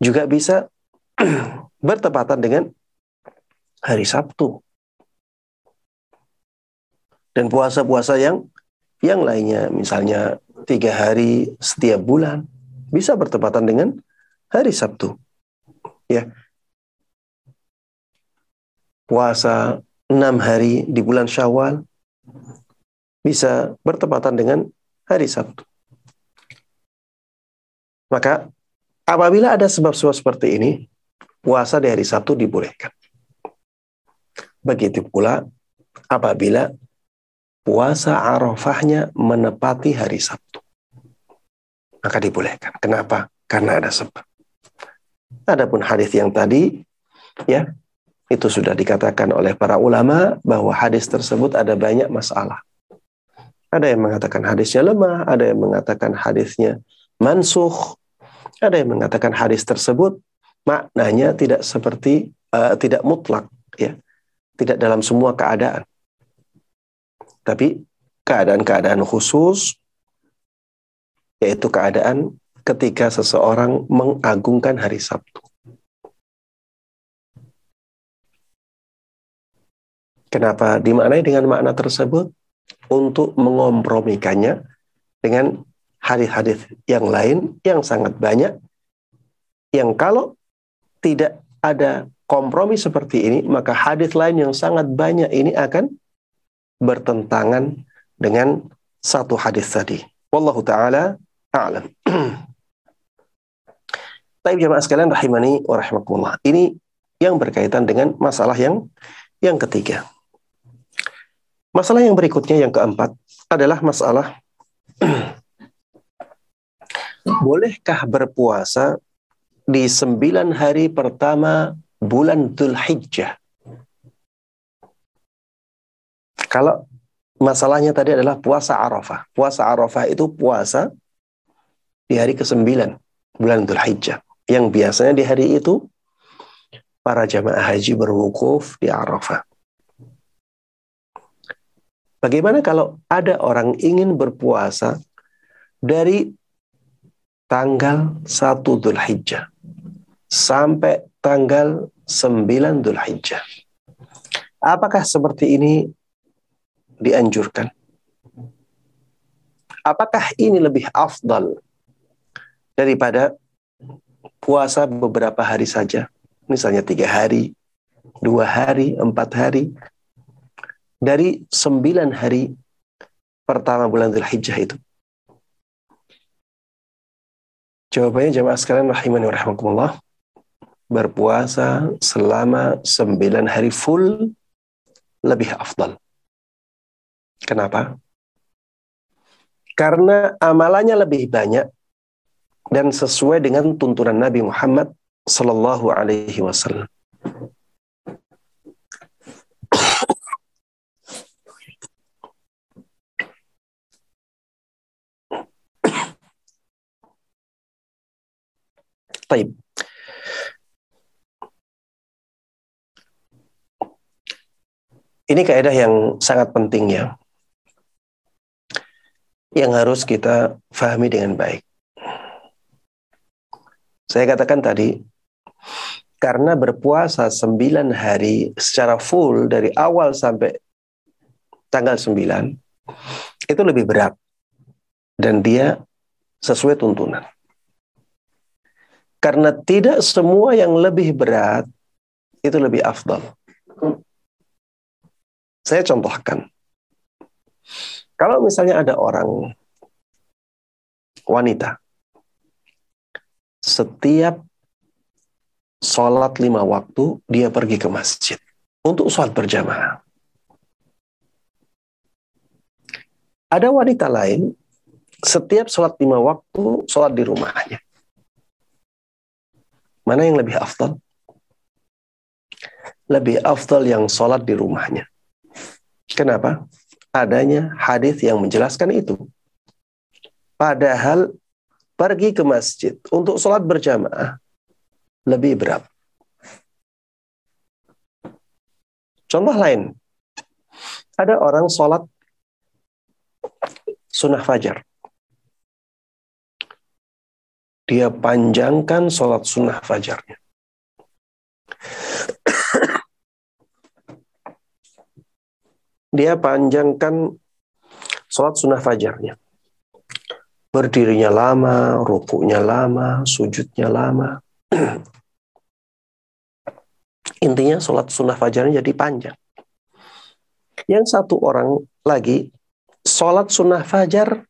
juga bisa bertepatan dengan hari Sabtu. Dan puasa-puasa yang yang lainnya, misalnya tiga hari setiap bulan, bisa bertepatan dengan hari Sabtu. Ya, puasa enam hari di bulan Syawal bisa bertepatan dengan hari Sabtu. Maka Apabila ada sebab-sebab seperti ini, puasa di hari Sabtu dibolehkan. Begitu pula apabila puasa Arafahnya menepati hari Sabtu. Maka dibolehkan. Kenapa? Karena ada sebab. Adapun hadis yang tadi, ya, itu sudah dikatakan oleh para ulama bahwa hadis tersebut ada banyak masalah. Ada yang mengatakan hadisnya lemah, ada yang mengatakan hadisnya mansuh, ada yang mengatakan hadis tersebut maknanya tidak seperti uh, tidak mutlak ya. Tidak dalam semua keadaan. Tapi keadaan-keadaan khusus yaitu keadaan ketika seseorang mengagungkan hari Sabtu. Kenapa dimaknai dengan makna tersebut? Untuk mengompromikannya dengan hadis-hadis yang lain yang sangat banyak yang kalau tidak ada kompromi seperti ini maka hadis lain yang sangat banyak ini akan bertentangan dengan satu hadis tadi. Wallahu taala a'lam. Tapi jamaah sekalian rahimani wa rahimakumullah. Ini yang berkaitan dengan masalah yang yang ketiga. Masalah yang berikutnya yang keempat adalah masalah bolehkah berpuasa di sembilan hari pertama bulan Dhul Hijjah? Kalau masalahnya tadi adalah puasa Arafah. Puasa Arafah itu puasa di hari ke-9 bulan Dhul Hijjah yang biasanya di hari itu para jamaah haji berwukuf di Arafah. Bagaimana kalau ada orang ingin berpuasa dari tanggal 1 Dhul Hijjah sampai tanggal 9 Dhul Hijjah? Apakah seperti ini dianjurkan? Apakah ini lebih afdal daripada puasa beberapa hari saja, misalnya tiga hari, dua hari, empat hari, dari sembilan hari pertama bulan Dhul Hijjah itu? Jawabannya jamaah sekalian rahimani wa rahmatullah. Berpuasa selama sembilan hari full lebih afdal. Kenapa? Karena amalannya lebih banyak dan sesuai dengan tuntunan Nabi Muhammad Sallallahu Alaihi Wasallam. Taib. Ini kaidah yang sangat penting ya. Yang harus kita fahami dengan baik. Saya katakan tadi, karena berpuasa sembilan hari secara full dari awal sampai tanggal sembilan itu lebih berat. Dan dia sesuai tuntunan. Karena tidak semua yang lebih berat itu lebih afdal. Saya contohkan. Kalau misalnya ada orang wanita setiap sholat lima waktu dia pergi ke masjid untuk sholat berjamaah. Ada wanita lain setiap sholat lima waktu sholat di rumahnya. Mana yang lebih afdal? Lebih afdal yang sholat di rumahnya. Kenapa? Adanya hadis yang menjelaskan itu. Padahal pergi ke masjid untuk sholat berjamaah lebih berat. Contoh lain, ada orang sholat sunnah fajar. Dia panjangkan sholat sunnah fajarnya. Dia panjangkan sholat sunnah fajarnya berdirinya lama, rukuknya lama, sujudnya lama. Intinya sholat sunnah fajarnya jadi panjang. Yang satu orang lagi sholat sunnah fajar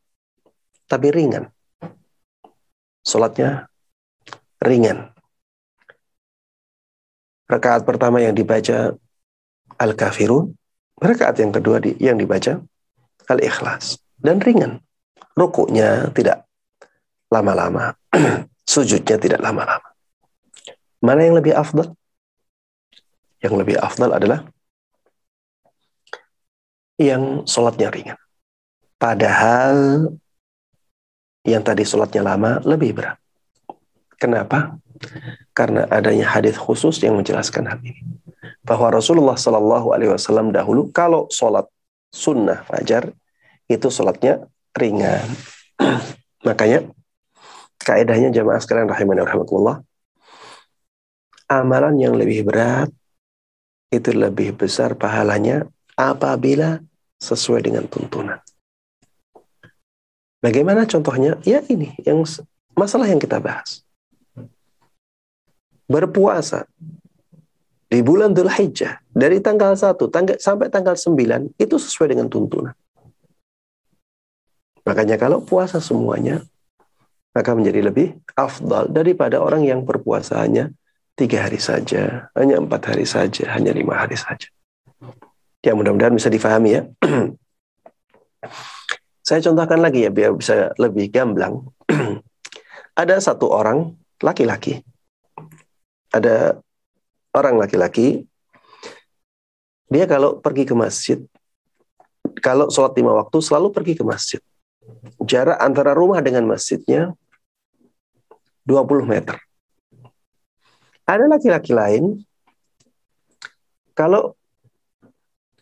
tapi ringan. Sholatnya ringan. Rakaat pertama yang dibaca Al-Kafirun, rakaat yang kedua yang dibaca Al-Ikhlas. Dan ringan rukuknya tidak lama-lama, sujudnya tidak lama-lama. Mana yang lebih afdal? Yang lebih afdal adalah yang sholatnya ringan. Padahal yang tadi sholatnya lama lebih berat. Kenapa? Karena adanya hadis khusus yang menjelaskan hal ini. Bahwa Rasulullah Shallallahu Alaihi Wasallam dahulu kalau sholat sunnah fajar itu sholatnya ringan. Makanya kaidahnya jamaah sekalian rahimani rahmatullah amalan yang lebih berat itu lebih besar pahalanya apabila sesuai dengan tuntunan. Bagaimana contohnya? Ya ini yang masalah yang kita bahas. Berpuasa di bulan Dhul Hijjah dari tanggal 1 tanggal, sampai tanggal 9 itu sesuai dengan tuntunan. Makanya kalau puasa semuanya, maka menjadi lebih afdal daripada orang yang berpuasa hanya tiga hari saja, hanya empat hari saja, hanya lima hari saja. Ya mudah-mudahan bisa difahami ya. Saya contohkan lagi ya biar bisa lebih gamblang. Ada satu orang laki-laki. Ada orang laki-laki. Dia kalau pergi ke masjid, kalau sholat lima waktu selalu pergi ke masjid. Jarak antara rumah dengan masjidnya 20 meter. Ada laki-laki lain, kalau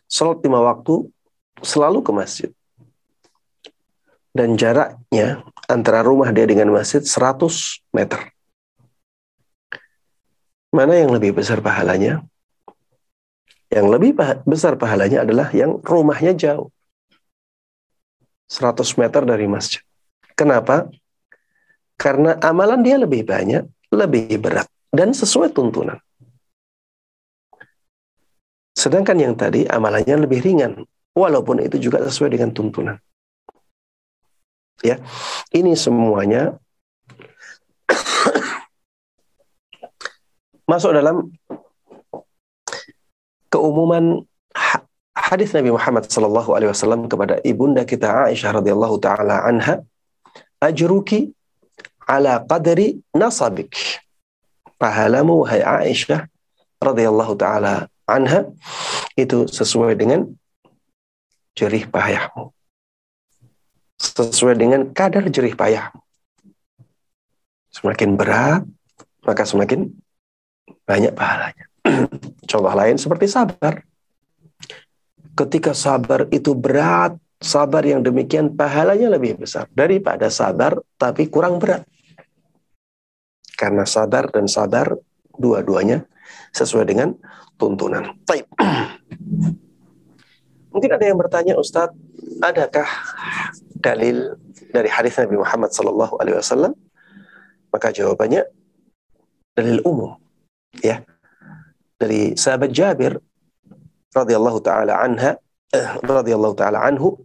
sholat lima waktu selalu ke masjid. Dan jaraknya antara rumah dia dengan masjid 100 meter. Mana yang lebih besar pahalanya? Yang lebih besar pahalanya adalah yang rumahnya jauh. 100 meter dari masjid. Kenapa? Karena amalan dia lebih banyak, lebih berat, dan sesuai tuntunan. Sedangkan yang tadi amalannya lebih ringan, walaupun itu juga sesuai dengan tuntunan. Ya, ini semuanya masuk dalam keumuman hadis Nabi Muhammad sallallahu alaihi wasallam kepada ibunda kita Aisyah radhiyallahu taala anha ajruki ala qadri nasabik. Pahalamu wahai Aisyah radhiyallahu taala anha itu sesuai dengan jerih payahmu. Sesuai dengan kadar jerih payahmu. Semakin berat, maka semakin banyak pahalanya. Contoh lain seperti sabar. Ketika sabar itu berat, sabar yang demikian pahalanya lebih besar daripada sabar tapi kurang berat. Karena sadar dan sadar dua-duanya sesuai dengan tuntunan. Taib. Mungkin ada yang bertanya, Ustadz, adakah dalil dari hadis Nabi Muhammad Sallallahu Alaihi Wasallam? Maka jawabannya dalil umum, ya dari sahabat Jabir radhiyallahu taala anha eh, radhiyallahu taala anhu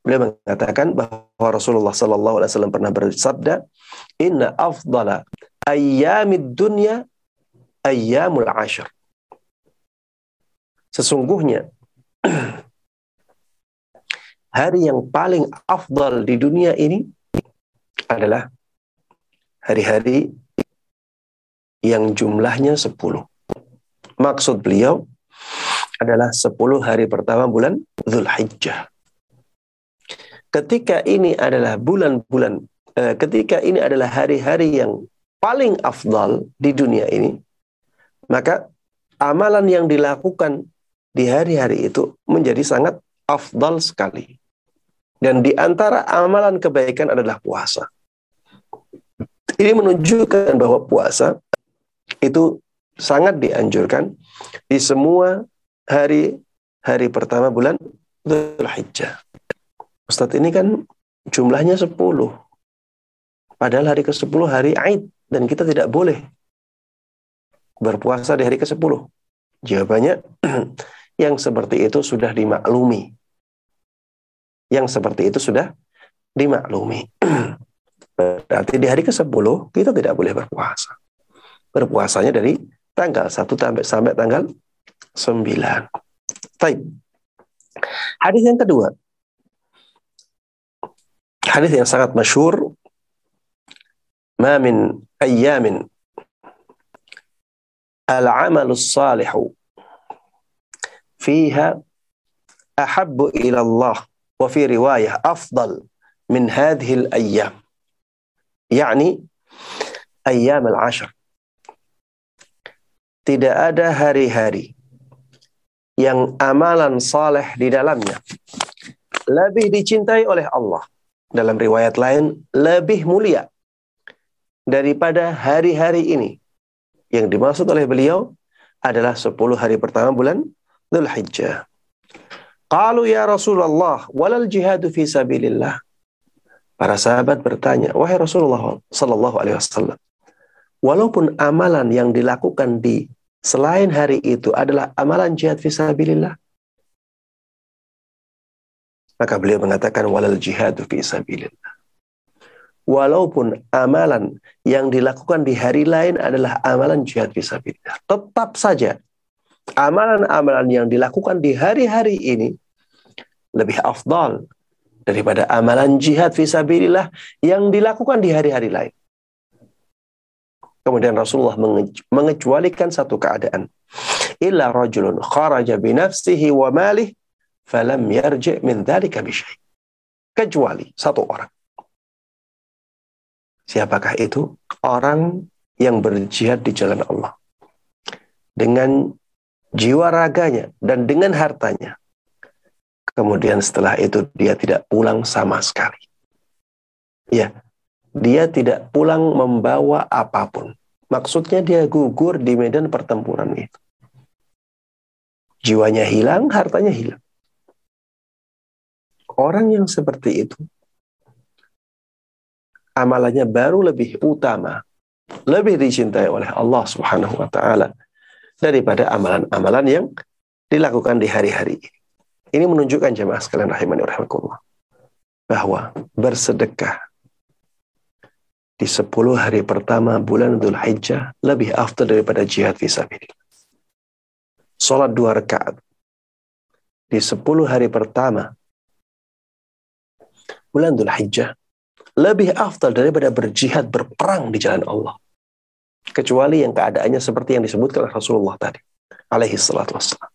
beliau mengatakan bahwa Rasulullah sallallahu alaihi wasallam pernah bersabda inna afdala ayyamid dunya ayyamul ashar. Sesungguhnya hari yang paling afdal di dunia ini adalah hari-hari yang jumlahnya 10. Maksud beliau adalah 10 hari pertama bulan Zulhijjah. Ketika ini adalah bulan-bulan, eh, ketika ini adalah hari-hari yang paling afdal di dunia ini, maka amalan yang dilakukan di hari-hari itu menjadi sangat afdal sekali. Dan di antara amalan kebaikan adalah puasa. Ini menunjukkan bahwa puasa itu sangat dianjurkan di semua hari hari pertama bulan Dzulhijjah. Ustadz ini kan jumlahnya 10. Padahal hari ke-10 hari Aid dan kita tidak boleh berpuasa di hari ke-10? Jawabannya, yang seperti itu sudah dimaklumi Yang seperti itu sudah dimaklumi. Berarti di hari ke-10 kita tidak boleh berpuasa. Berpuasanya dari tanggal 1 sampai, sampai tanggal 9. Baik. Hadis yang kedua. Hadis yang sangat masyur. Ma min ayyamin العمل الصالح فيها أحب إلى الله وفي رواية riwayah من هذه الأيام يعني أيام العشر. Tidak ada hari-hari yang amalan saleh di dalamnya lebih dicintai oleh Allah. Dalam riwayat lain, lebih mulia daripada hari-hari ini. Yang dimaksud oleh beliau adalah 10 hari pertama bulan Dhul Qalu ya Rasulullah, walal jihadu fi sabilillah. Para sahabat bertanya, wahai Rasulullah sallallahu alaihi wasallam, walaupun amalan yang dilakukan di selain hari itu adalah amalan jihad fi sabilillah, maka beliau mengatakan walal jihadu fi sabilillah. walaupun amalan yang dilakukan di hari lain adalah amalan jihad fisabilillah. Tetap saja amalan-amalan yang dilakukan di hari-hari ini lebih afdal daripada amalan jihad fisabilillah yang dilakukan di hari-hari lain. Kemudian Rasulullah mengecualikan satu keadaan. Illa rajulun kharaja binafsihi wa malih falam yarji' min dhalika. Kecuali satu orang. Siapakah itu? Orang yang berjihad di jalan Allah. Dengan jiwa raganya dan dengan hartanya. Kemudian setelah itu dia tidak pulang sama sekali. Ya, dia tidak pulang membawa apa pun. Maksudnya dia gugur di medan pertempuran itu. Jiwanya hilang, hartanya hilang. Orang yang seperti itu, amalannya baru lebih utama, lebih dicintai oleh Allah Subhanahu wa taala daripada amalan-amalan yang dilakukan di hari-hari ini. Ini menunjukkan jemaah sekalian rahimani rahimakumullah bahwa bersedekah di 10 hari pertama bulan Dhul Hijjah lebih afdal daripada jihad fisabilillah. Salat dua rakaat di 10 hari pertama bulan Dhul Hijjah lebih afdal daripada berjihad berperang di jalan Allah. Kecuali yang keadaannya seperti yang disebutkan oleh Rasulullah tadi. Alaihi salatu wassalam.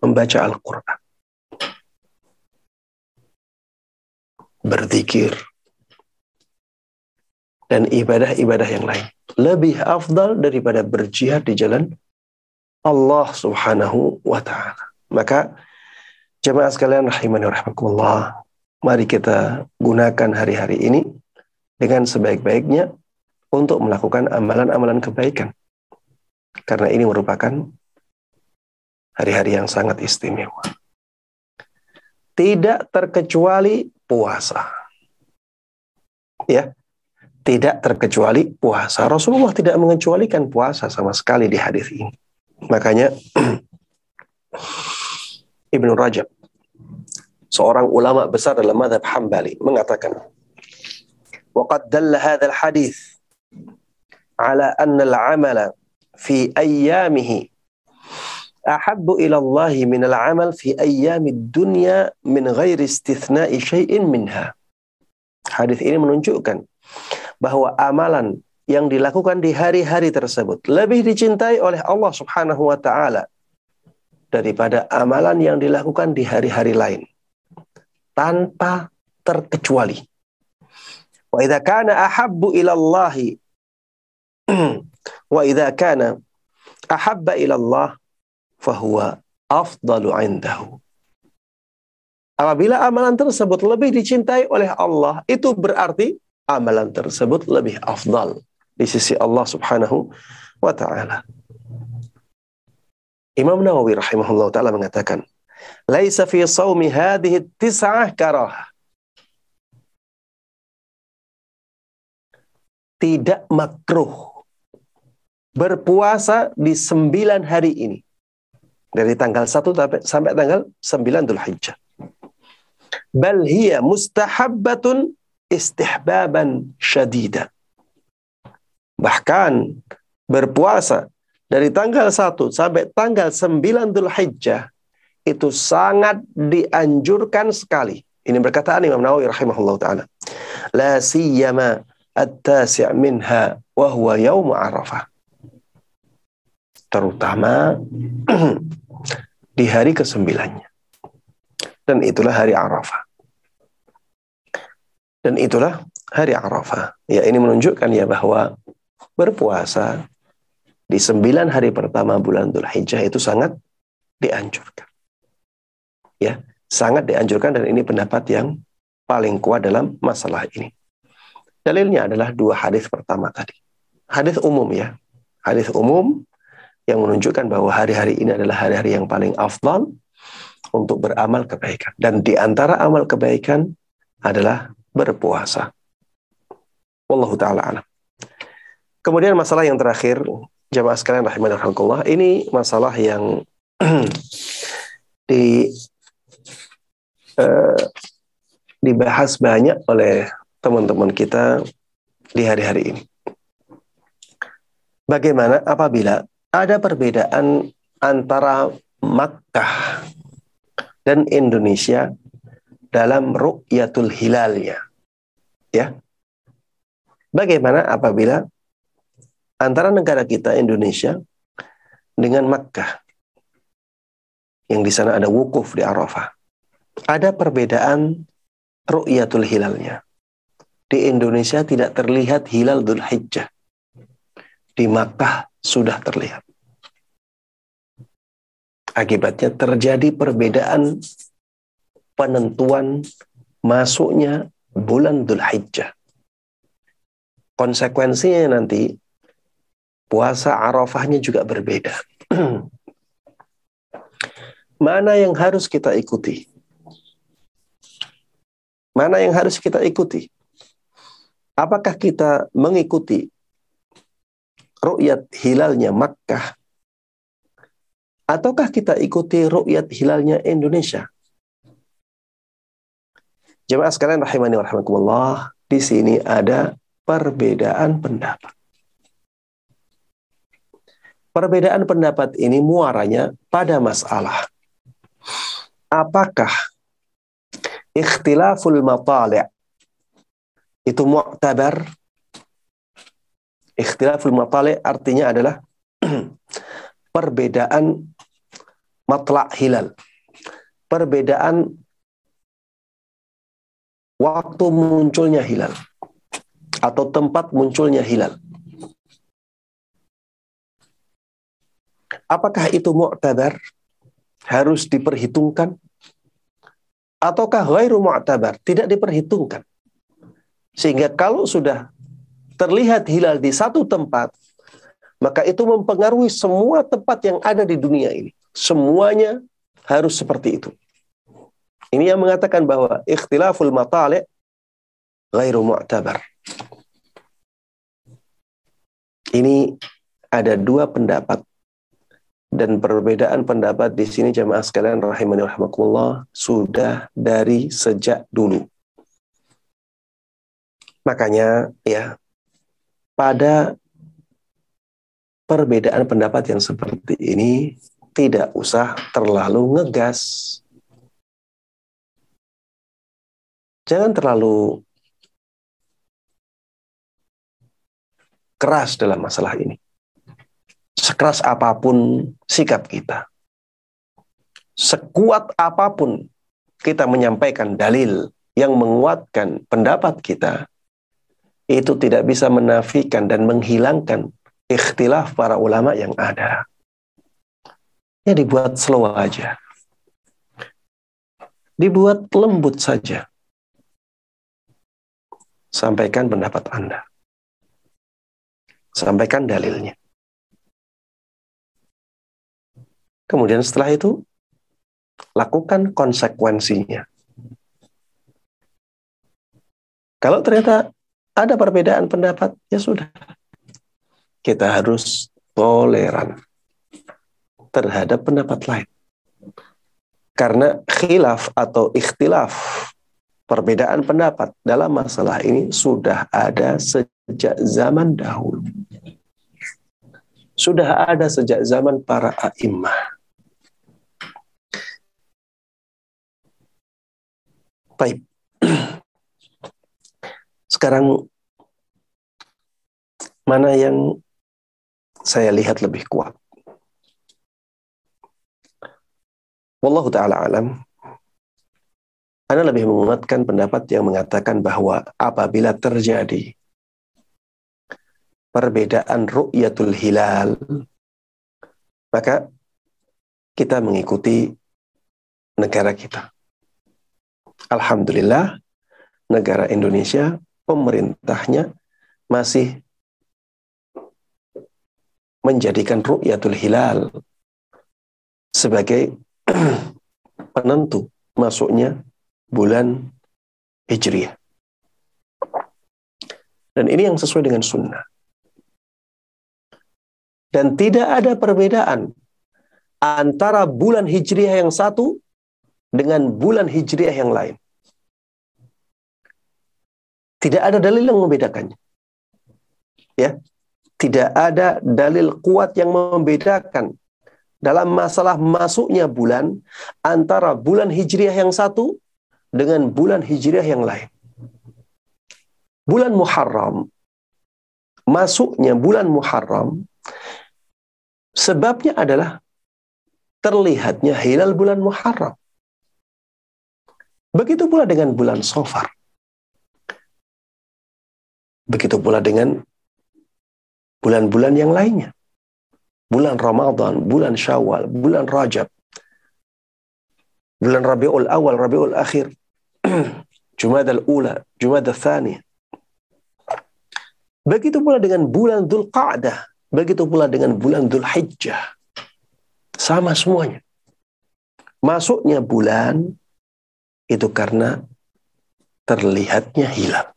Membaca Al-Quran. Berzikir dan ibadah-ibadah yang lain lebih afdal daripada berjihad di jalan Allah Subhanahu wa taala. Maka jemaah sekalian rahimani rahimakumullah, mari kita gunakan hari-hari ini dengan sebaik-baiknya untuk melakukan amalan-amalan kebaikan. Karena ini merupakan hari-hari yang sangat istimewa. Tidak terkecuali puasa. Ya, tidak terkecuali puasa. Rasulullah tidak mengecualikan puasa sama sekali di hadis ini. Makanya Ibnu Rajab, seorang ulama besar dalam madhab Hambali, mengatakan, وقد دل هذا الحديث ala anna al-amala fi ayyamihi ahabbu ila Allah min al-amal fi من dunya min ghairi istithna'i syai'in minha. Hadis ini menunjukkan bahwa amalan yang dilakukan di hari-hari tersebut lebih dicintai oleh Allah Subhanahu wa taala daripada amalan yang dilakukan di hari-hari lain tanpa terkecuali. Wa idza kana ahabbu ila Allah wa idza kana ahabba ila Allah fahuwa afdalu indahu. Apabila amalan tersebut lebih dicintai oleh Allah, itu berarti amalan tersebut lebih afdal di sisi Allah Subhanahu wa taala. Imam Nawawi rahimahullah taala mengatakan, "Laisa fi shaumi hadhihi tis'ah karah." Tidak makruh berpuasa di sembilan hari ini. Dari tanggal 1 sampai tanggal 9 Dhul Hijjah. Bal hiya mustahabbatun istihbaban syadida. Bahkan berpuasa dari tanggal 1 sampai tanggal 9 Dhul Hijjah itu sangat dianjurkan sekali. Ini berkataan Imam Nawawi rahimahullah taala. La siyama at-tasi' minha wa huwa Arafah. Terutama di hari kesembilannya. Dan itulah hari Arafah. Dan itulah hari Arafah. Ya ini menunjukkan ya bahwa berpuasa di sembilan hari pertama bulan Dhul Hijjah itu sangat dianjurkan. Ya, sangat dianjurkan dan ini pendapat yang paling kuat dalam masalah ini. Dalilnya adalah dua hadis pertama tadi. Hadis umum ya. Hadis umum yang menunjukkan bahwa hari-hari ini adalah hari-hari yang paling afdal untuk beramal kebaikan. Dan di antara amal kebaikan adalah berpuasa. Wallahu taala alam. Kemudian masalah yang terakhir, jamaah sekalian rahimahullah, ini masalah yang di uh, dibahas banyak oleh teman-teman kita di hari-hari ini. Bagaimana apabila ada perbedaan antara Makkah dan Indonesia dalam ru'yatul hilalnya. Ya. Bagaimana apabila antara negara kita Indonesia dengan Makkah yang di sana ada wukuf di Arafah. Ada perbedaan ru'yatul hilalnya. Di Indonesia tidak terlihat hilal Dhul Hijjah. Di Makkah sudah terlihat. Akibatnya terjadi perbedaan penentuan masuknya bulan Dhul Hijjah. Konsekuensinya nanti puasa Arafahnya juga berbeda. Mana yang harus kita ikuti? Mana yang harus kita ikuti? Apakah kita mengikuti ru'yat hilalnya Makkah ataukah kita ikuti ru'yat hilalnya Indonesia? Jemaah sekalian rahimani wa rahmatullah, di sini ada perbedaan pendapat. Perbedaan pendapat ini muaranya pada masalah apakah ikhtilaful matali' itu mu'tabar ikhtilaful matali' artinya adalah perbedaan matla' hilal perbedaan waktu munculnya hilal atau tempat munculnya hilal. Apakah itu mu'tabar? Harus diperhitungkan? Ataukah ghairu mu'tabar? Tidak diperhitungkan. Sehingga kalau sudah terlihat hilal di satu tempat, maka itu mempengaruhi semua tempat yang ada di dunia ini. Semuanya harus seperti itu. Ini yang mengatakan bahwa ikhtilaful matali' ghairu mu'tabar. Ini ada dua pendapat dan perbedaan pendapat di sini jemaah sekalian rahimani rahimakumullah sudah dari sejak dulu. Makanya ya pada perbedaan pendapat yang seperti ini tidak usah terlalu ngegas jangan terlalu keras dalam masalah ini. Sekeras apa pun sikap kita, sekuat apa pun kita menyampaikan dalil yang menguatkan pendapat kita, itu tidak bisa menafikan dan menghilangkan ikhtilaf para ulama yang ada. Ya dibuat slow aja. Dibuat lembut saja sampaikan pendapat Anda. Sampaikan dalilnya. Kemudian setelah itu, lakukan konsekuensinya. Kalau ternyata ada perbedaan pendapat, ya sudah. Kita harus toleran terhadap pendapat lain. Karena khilaf atau ikhtilaf perbedaan pendapat dalam masalah ini sudah ada sejak zaman dahulu. Sudah ada sejak zaman para a'immah. Baik. Sekarang mana yang saya lihat lebih kuat? Wallahu taala alam anda lebih menguatkan pendapat yang mengatakan bahwa apabila terjadi perbedaan ru'yatul hilal, maka kita mengikuti negara kita. Alhamdulillah, negara Indonesia, pemerintahnya masih menjadikan ru'yatul hilal sebagai penentu masuknya bulan Hijriah. Dan ini yang sesuai dengan sunnah. Dan tidak ada perbedaan antara bulan Hijriah yang satu dengan bulan Hijriah yang lain. Tidak ada dalil yang membedakannya. Ya. Tidak ada dalil kuat yang membedakan dalam masalah masuknya bulan antara bulan Hijriah yang satu dengan bulan Hijriah yang lain. Bulan Muharram masuknya bulan Muharram sebabnya adalah terlihatnya hilal bulan Muharram. Begitu pula dengan bulan Sofar. Begitu pula dengan bulan-bulan yang lainnya. Bulan Ramadan, bulan Syawal, bulan Rajab, bulan Rabiul Awal, Rabiul Akhir, Jumada al-Ula, Jumada al-Thani. Begitu pula dengan bulan Dhul Qa'dah, begitu pula dengan bulan Dhul Hijjah. Sama semuanya. Masuknya bulan itu karena terlihatnya hilang.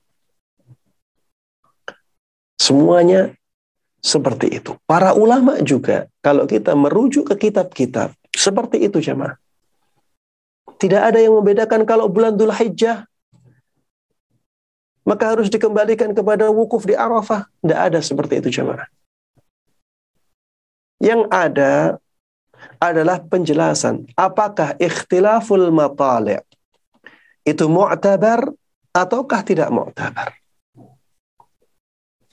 Semuanya seperti itu. Para ulama juga, kalau kita merujuk ke kitab-kitab, seperti itu jemaah. Tidak ada yang membedakan kalau bulan Dhul Hijjah, maka harus dikembalikan kepada wukuf di Arafah. Tidak ada seperti itu jemaah. Yang ada adalah penjelasan apakah ikhtilaful matali' itu mu'tabar ataukah tidak mu'tabar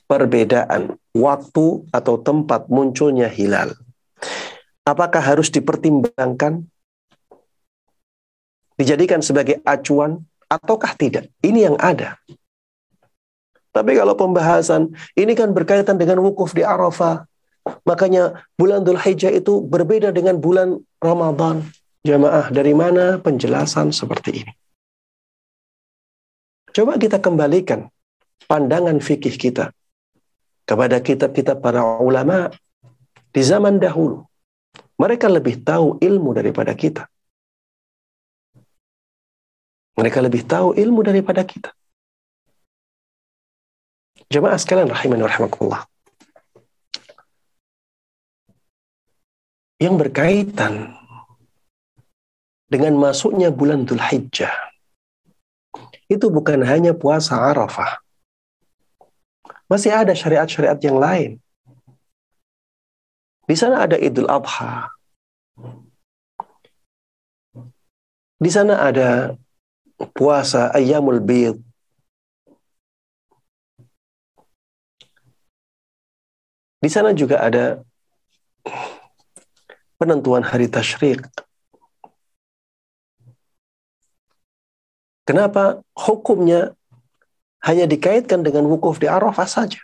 perbedaan waktu atau tempat munculnya hilal. Apakah harus dipertimbangkan? Dijadikan sebagai acuan ataukah tidak? Ini yang ada. Tapi kalau pembahasan ini kan berkaitan dengan wukuf di Arafah. Makanya bulan Dhul Hijjah itu berbeda dengan bulan Ramadan. Jamaah, dari mana penjelasan seperti ini? Coba kita kembalikan pandangan fikih kita kepada kitab-kitab para ulama di zaman dahulu. Mereka lebih tahu ilmu daripada kita. Mereka lebih tahu ilmu daripada kita. Jemaah sekalian rahimani rahimakumullah. Yang berkaitan dengan masuknya bulan Dhul Hijjah. Itu bukan hanya puasa Arafah. Masih ada syariat-syariat yang lain. Di sana ada Idul Adha. Di sana ada puasa Ayyamul Bid. Di sana juga ada penentuan hari tasyrik. Kenapa hukumnya hanya dikaitkan dengan wukuf di Arafah saja.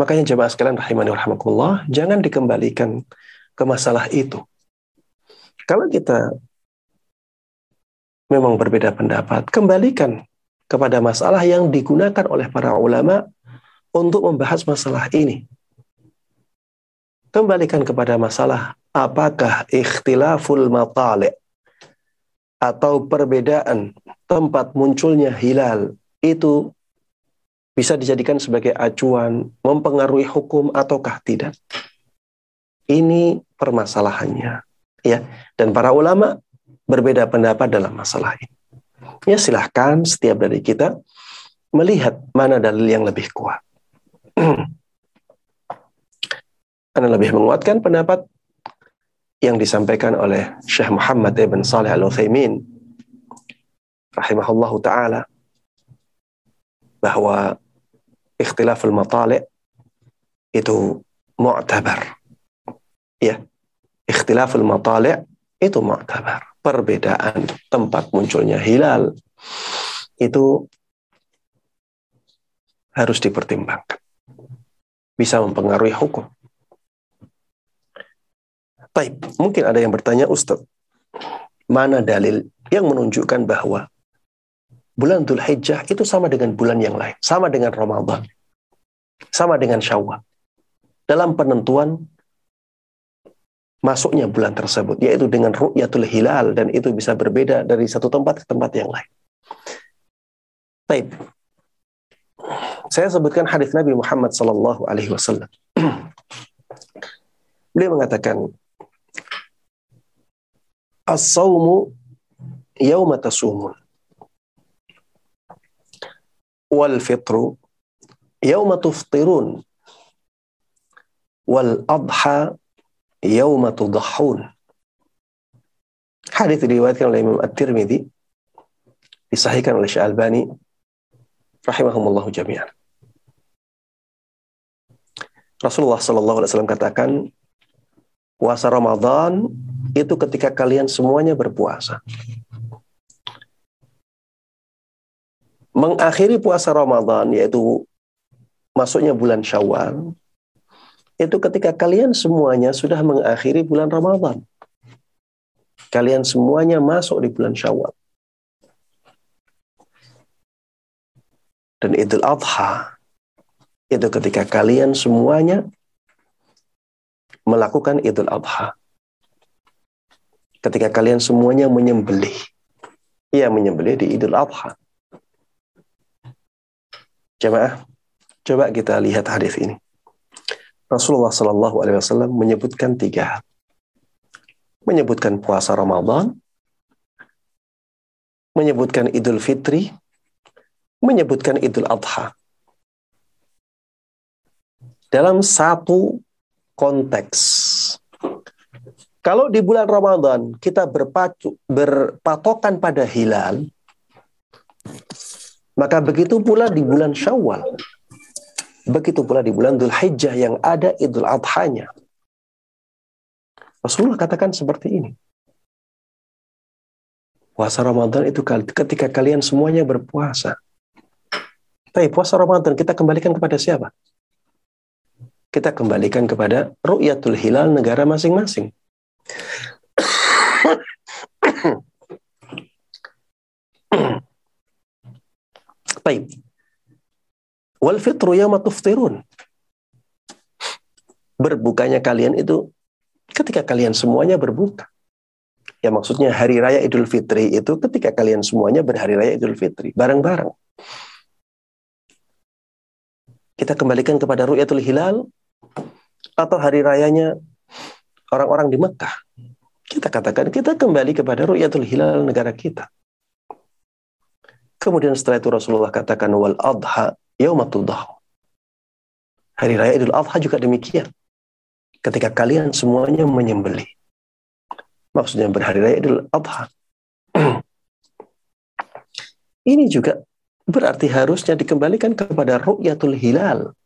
Makanya jemaah sekalian rahimani rahimakumullah, jangan dikembalikan ke masalah itu. Kalau kita memang berbeda pendapat, kembalikan kepada masalah yang digunakan oleh para ulama untuk membahas masalah ini. Kembalikan kepada masalah apakah ikhtilaful matali' atau perbedaan tempat munculnya hilal itu bisa dijadikan sebagai acuan mempengaruhi hukum ataukah tidak. Ini permasalahannya. Ya, dan para ulama berbeda pendapat dalam masalah ini. Ya silahkan setiap dari kita melihat mana dalil yang lebih kuat. Anda lebih menguatkan pendapat yang disampaikan oleh Syekh Muhammad ibn Saleh Al-Utsaimin rahimahullahu taala bahwa ikhtilaful matali' itu mu'tabar. Ya. Ikhtilaful matali' itu mu'tabar. Perbedaan tempat munculnya hilal itu harus dipertimbangkan. Bisa mempengaruhi hukum. Baik, mungkin ada yang bertanya, Ustaz, mana dalil yang menunjukkan bahwa bulan Dhul Hijjah itu sama dengan bulan yang lain, sama dengan Ramadan, sama dengan Syawal. Dalam penentuan masuknya bulan tersebut, yaitu dengan ru'yatul hilal, dan itu bisa berbeda dari satu tempat ke tempat yang lain. Baik. Saya sebutkan hadis Nabi Muhammad Sallallahu Alaihi Wasallam. Beliau mengatakan, As-sawmu yauma tasumun. Wal fitru yauma tuftirun. Wal adha yauma tudahhun. Hadis diriwayatkan oleh Imam At-Tirmidzi oleh Syekh Albani jami'an. Rasulullah Shallallahu Alaihi Wasallam katakan puasa Ramadan itu ketika kalian semuanya berpuasa. Mengakhiri puasa Ramadan yaitu masuknya bulan Syawal itu ketika kalian semuanya sudah mengakhiri bulan Ramadan. Kalian semuanya masuk di bulan Syawal. Dan Idul Adha itu ketika kalian semuanya melakukan Idul Adha. Ketika kalian semuanya menyembelih. Ia menyembelih di Idul Adha. Jemaah, coba kita lihat hadis ini. Rasulullah Shallallahu Alaihi Wasallam menyebutkan tiga hal. Menyebutkan puasa Ramadan, menyebutkan Idul Fitri, menyebutkan Idul Adha dalam satu konteks. Kalau di bulan Ramadan kita berpacu, berpatokan pada hilal, maka begitu pula di bulan Syawal. Begitu pula di bulan Dhul Hijjah yang ada Idul Adhanya. Rasulullah katakan seperti ini. Puasa Ramadan itu ketika kalian semuanya berpuasa. Tapi puasa Ramadan kita kembalikan kepada siapa? kita kembalikan kepada ru'yatul hilal negara masing-masing. Baik. Wal fitru yawma tuftirun. Berbukanya kalian itu ketika kalian semuanya berbuka. Ya maksudnya hari raya Idul Fitri itu ketika kalian semuanya berhari raya Idul Fitri bareng-bareng. Kita kembalikan kepada Ru'yatul Hilal atau hari rayanya orang-orang di Mekah. Kita katakan kita kembali kepada Ru'yatul Hilal negara kita. Kemudian setelah itu Rasulullah katakan wal adha yaumatul Hari raya Idul Adha juga demikian. Ketika kalian semuanya menyembelih. Maksudnya berhari raya Idul Adha. Ini juga berarti harusnya dikembalikan kepada ru'yatul hilal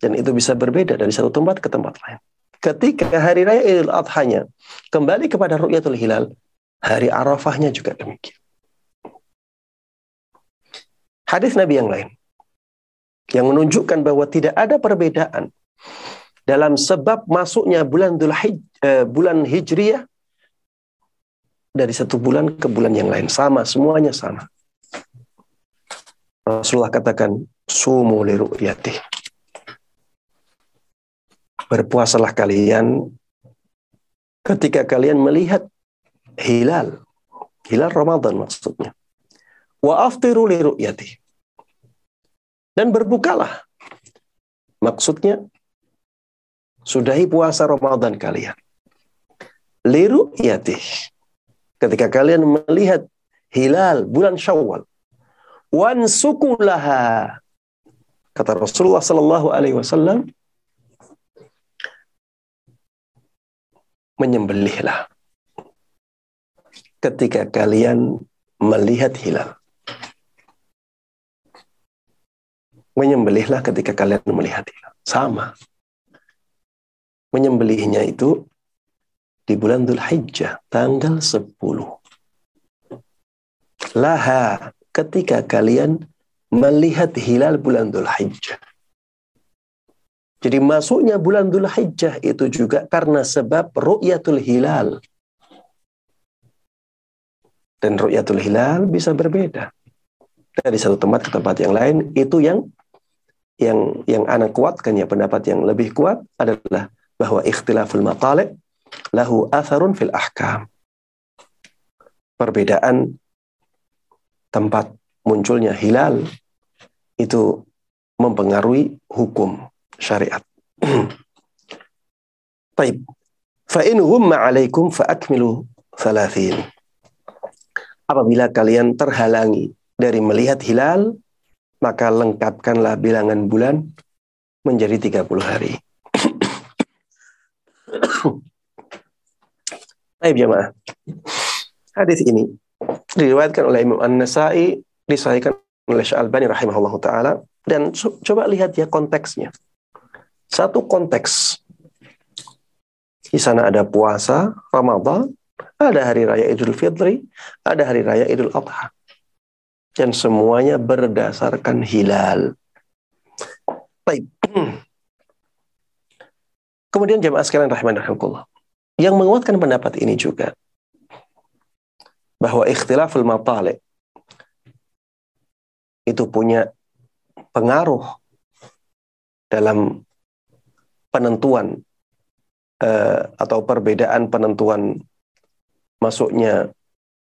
dan itu bisa berbeda dari satu tempat ke tempat lain. Ketika hari raya Idul Adha-nya kembali kepada Ru'yatul Hilal, hari Arafahnya juga demikian. Hadis Nabi yang lain yang menunjukkan bahwa tidak ada perbedaan dalam sebab masuknya bulan Dzulhijjah eh, bulan Hijriyah dari satu bulan ke bulan yang lain sama semuanya sama. Rasulullah katakan sumu li ru'yatih berpuasalah kalian ketika kalian melihat hilal. Hilal Ramadan maksudnya. Wa aftiru li ru'yati. Dan berbukalah. Maksudnya sudahi puasa Ramadan kalian. Li ru'yati. Ketika kalian melihat hilal bulan Syawal. Wan sukulaha. Kata Rasulullah sallallahu alaihi wasallam, menyembelihlah ketika kalian melihat hilal. Menyembelihlah ketika kalian melihat hilal. Sama. Menyembelihnya itu di bulan Dhul Hijjah, tanggal 10. Laha, ketika kalian melihat hilal bulan Dhul Hijjah. Jadi masuknya bulan Dhul Hijjah itu juga karena sebab ru'yatul hilal. Dan ru'yatul hilal bisa berbeda. Dari satu tempat ke tempat yang lain, itu yang yang yang anak kuatkan ya pendapat yang lebih kuat adalah bahwa ikhtilaful maqalib lahu atharun fil ahkam. Perbedaan tempat munculnya hilal itu mempengaruhi hukum syariat. Baik. Fa in humma 'alaikum fa akmilu thalathin. apabila kalian terhalangi dari melihat hilal, maka lengkapkanlah bilangan bulan menjadi 30 hari. Baik jemaah. Hadis ini diriwayatkan oleh Imam An-Nasai, disahihkan oleh Syalbani rahimahullah taala dan coba lihat ya konteksnya. Satu konteks. Di sana ada puasa Ramadan, ada hari raya Idul Fitri, ada hari raya Idul Adha. Dan semuanya berdasarkan hilal. Baik. Kemudian jemaah sekalian rahimahullah. Yang menguatkan pendapat ini juga bahwa ikhtilaful matali itu punya pengaruh dalam penentuan uh, atau perbedaan penentuan masuknya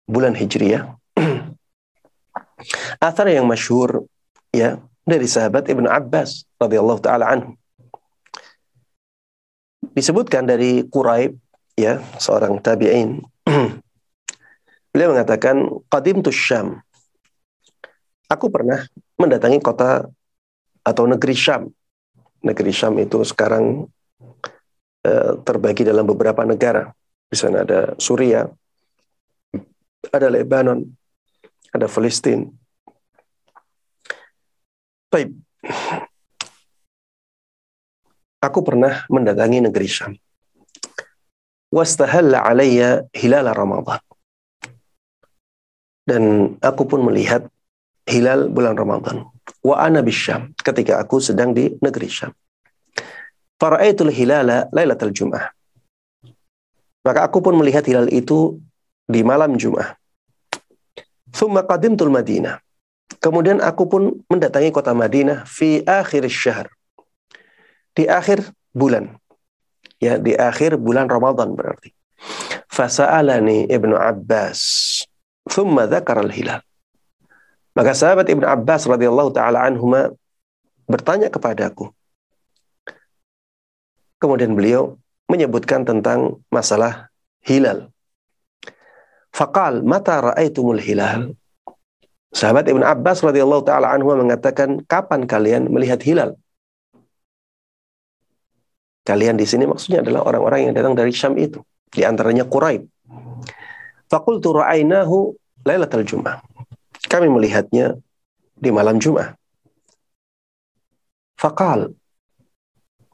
bulan Hijriah. Athar yang masyhur ya dari sahabat Ibnu Abbas radhiyallahu taala anhu. Disebutkan dari Quraib ya, seorang tabi'in. Beliau mengatakan qadim Syam. Aku pernah mendatangi kota atau negeri Syam. Negeri Syam itu sekarang uh, terbagi dalam beberapa negara. Di sana ada Suria, ada Lebanon, ada Palestina. Baik. Aku pernah mendatangi negeri Syam. Wastahalla alayya hilal Ramadan. Dan aku pun melihat hilal bulan Ramadan. Wa ana bisyam ketika aku sedang di negeri Syam. Fara'aitul hilala lailatul Jum'ah. Maka aku pun melihat hilal itu di malam Jum'ah. Thumma qadimtul Madinah. Kemudian aku pun mendatangi kota Madinah fi akhir syahr. Di akhir bulan. Ya, di akhir bulan Ramadan berarti. Fasa'alani Ibnu Abbas. Thumma dzakar al-hilal. Maka sahabat Ibnu Abbas radhiyallahu taala anhuma bertanya kepadaku. Kemudian beliau menyebutkan tentang masalah hilal. Faqal, mata ra'aitumul hilal? Sahabat Ibn Abbas radhiyallahu taala anhu mengatakan, "Kapan kalian melihat hilal?" Kalian di sini maksudnya adalah orang-orang yang datang dari Syam itu, di antaranya Quraib. Faqultu ra'ainahu lailatul Jum'ah. Kami melihatnya di malam Jum'ah. Faqal.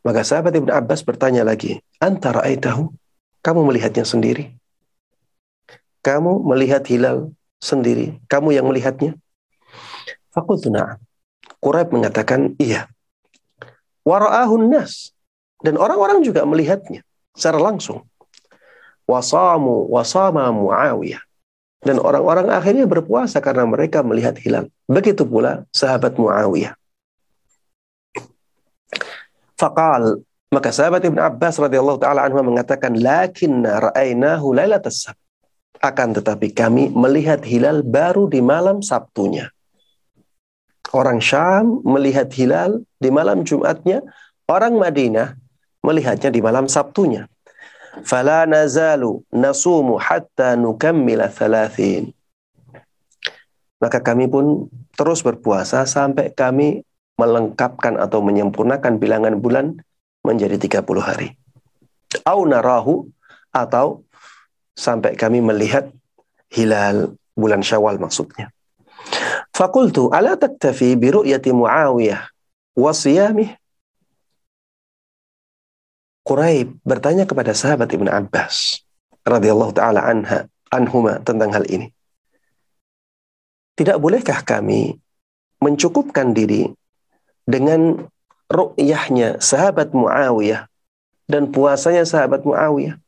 Maka sahabat Ibn Abbas bertanya lagi, "Anta ra'aitahu?" Kamu melihatnya sendiri? Kamu melihat hilal sendiri. Kamu yang melihatnya? Fakultu na'am. Quraib mengatakan, iya. Wara'ahun nas. Dan orang-orang juga melihatnya secara langsung. Wasamu wasama Muawiyah. Dan orang-orang akhirnya berpuasa karena mereka melihat hilal. Begitu pula sahabat Muawiyah. Fakal maka sahabat Ibn Abbas radhiyallahu taala anhu mengatakan lakinna ra'ainahu lailatas sabt akan tetapi kami melihat hilal baru di malam Sabtunya. Orang Syam melihat hilal di malam Jumatnya, orang Madinah melihatnya di malam Sabtunya. Fala nazalu nasumu hatta nukammila thalathin. Maka kami pun terus berpuasa sampai kami melengkapkan atau menyempurnakan bilangan bulan menjadi 30 hari. Au narahu atau sampai kami melihat hilal bulan Syawal maksudnya. Fakultu ala taktafi bi ru'yati Muawiyah wa siyamih? Quraib bertanya kepada sahabat Ibnu Abbas radhiyallahu taala anha anhuma tentang hal ini. Tidak bolehkah kami mencukupkan diri dengan ru'yahnya sahabat Muawiyah dan puasanya sahabat Muawiyah?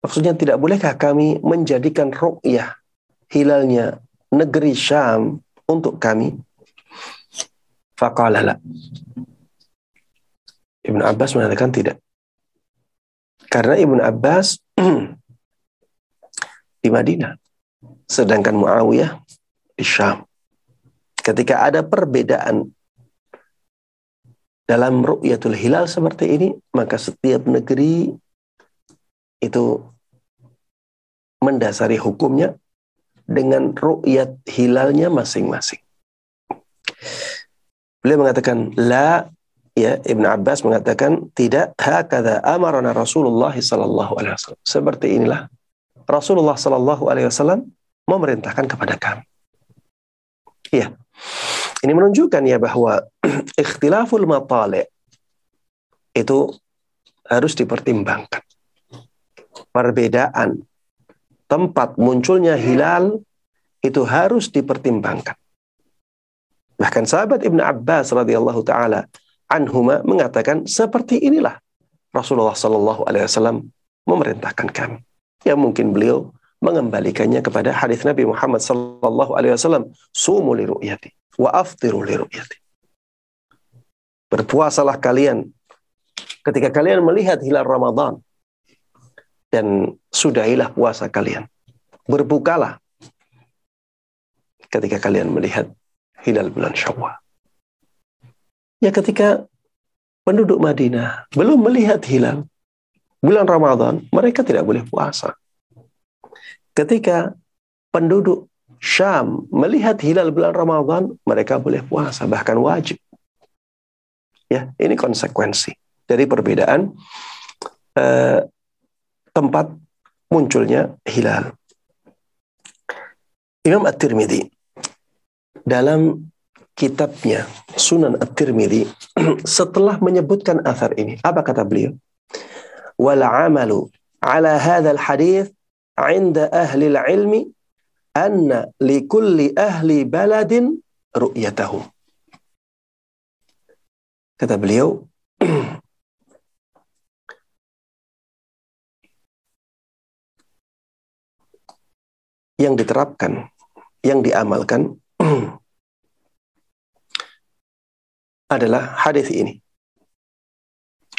Maksudnya tidak bolehkah kami menjadikan ru'yah hilalnya negeri Syam untuk kami? Faqalala. Ibn Abbas mengatakan tidak. Karena Ibn Abbas di Madinah. Sedangkan Muawiyah di Syam. Ketika ada perbedaan dalam ru'yatul hilal seperti ini, maka setiap negeri itu mendasari hukumnya dengan ru'yat hilalnya masing-masing. Beliau mengatakan la ya Ibn Abbas mengatakan tidak hakadha amarana Rasulullah sallallahu alaihi wasallam. Seperti inilah Rasulullah sallallahu alaihi wasallam memerintahkan kepada kami. Iya. Ini menunjukkan ya bahwa ikhtilaful matali' itu harus dipertimbangkan. Perbedaan tempat munculnya hilal itu harus dipertimbangkan. Bahkan sahabat Ibn Abbas radhiyallahu taala anhuma mengatakan seperti inilah Rasulullah sallallahu alaihi wasallam memerintahkan kami. Ya mungkin beliau mengembalikannya kepada hadis Nabi Muhammad sallallahu alaihi wasallam, "Sumu li ru'yati wa aftiru li ru'yati." Berpuasalah kalian ketika kalian melihat hilal Ramadan dan sudahilah puasa kalian. Berbukalah ketika kalian melihat hilal bulan Syawal. Ya ketika penduduk Madinah belum melihat hilal bulan Ramadan, mereka tidak boleh puasa. Ketika penduduk Syam melihat hilal bulan Ramadan, mereka boleh puasa, bahkan wajib. Ya, ini konsekuensi dari perbedaan eh, tempat munculnya hilal. Imam At-Tirmidzi dalam kitabnya Sunan At-Tirmidzi setelah menyebutkan asar ini, apa kata beliau? Wal amalu ala hadzal hadis 'inda ahli al-ilmi anna li kulli ahli baladin ru'yatahum. Kata beliau, yang diterapkan, yang diamalkan adalah hadis ini.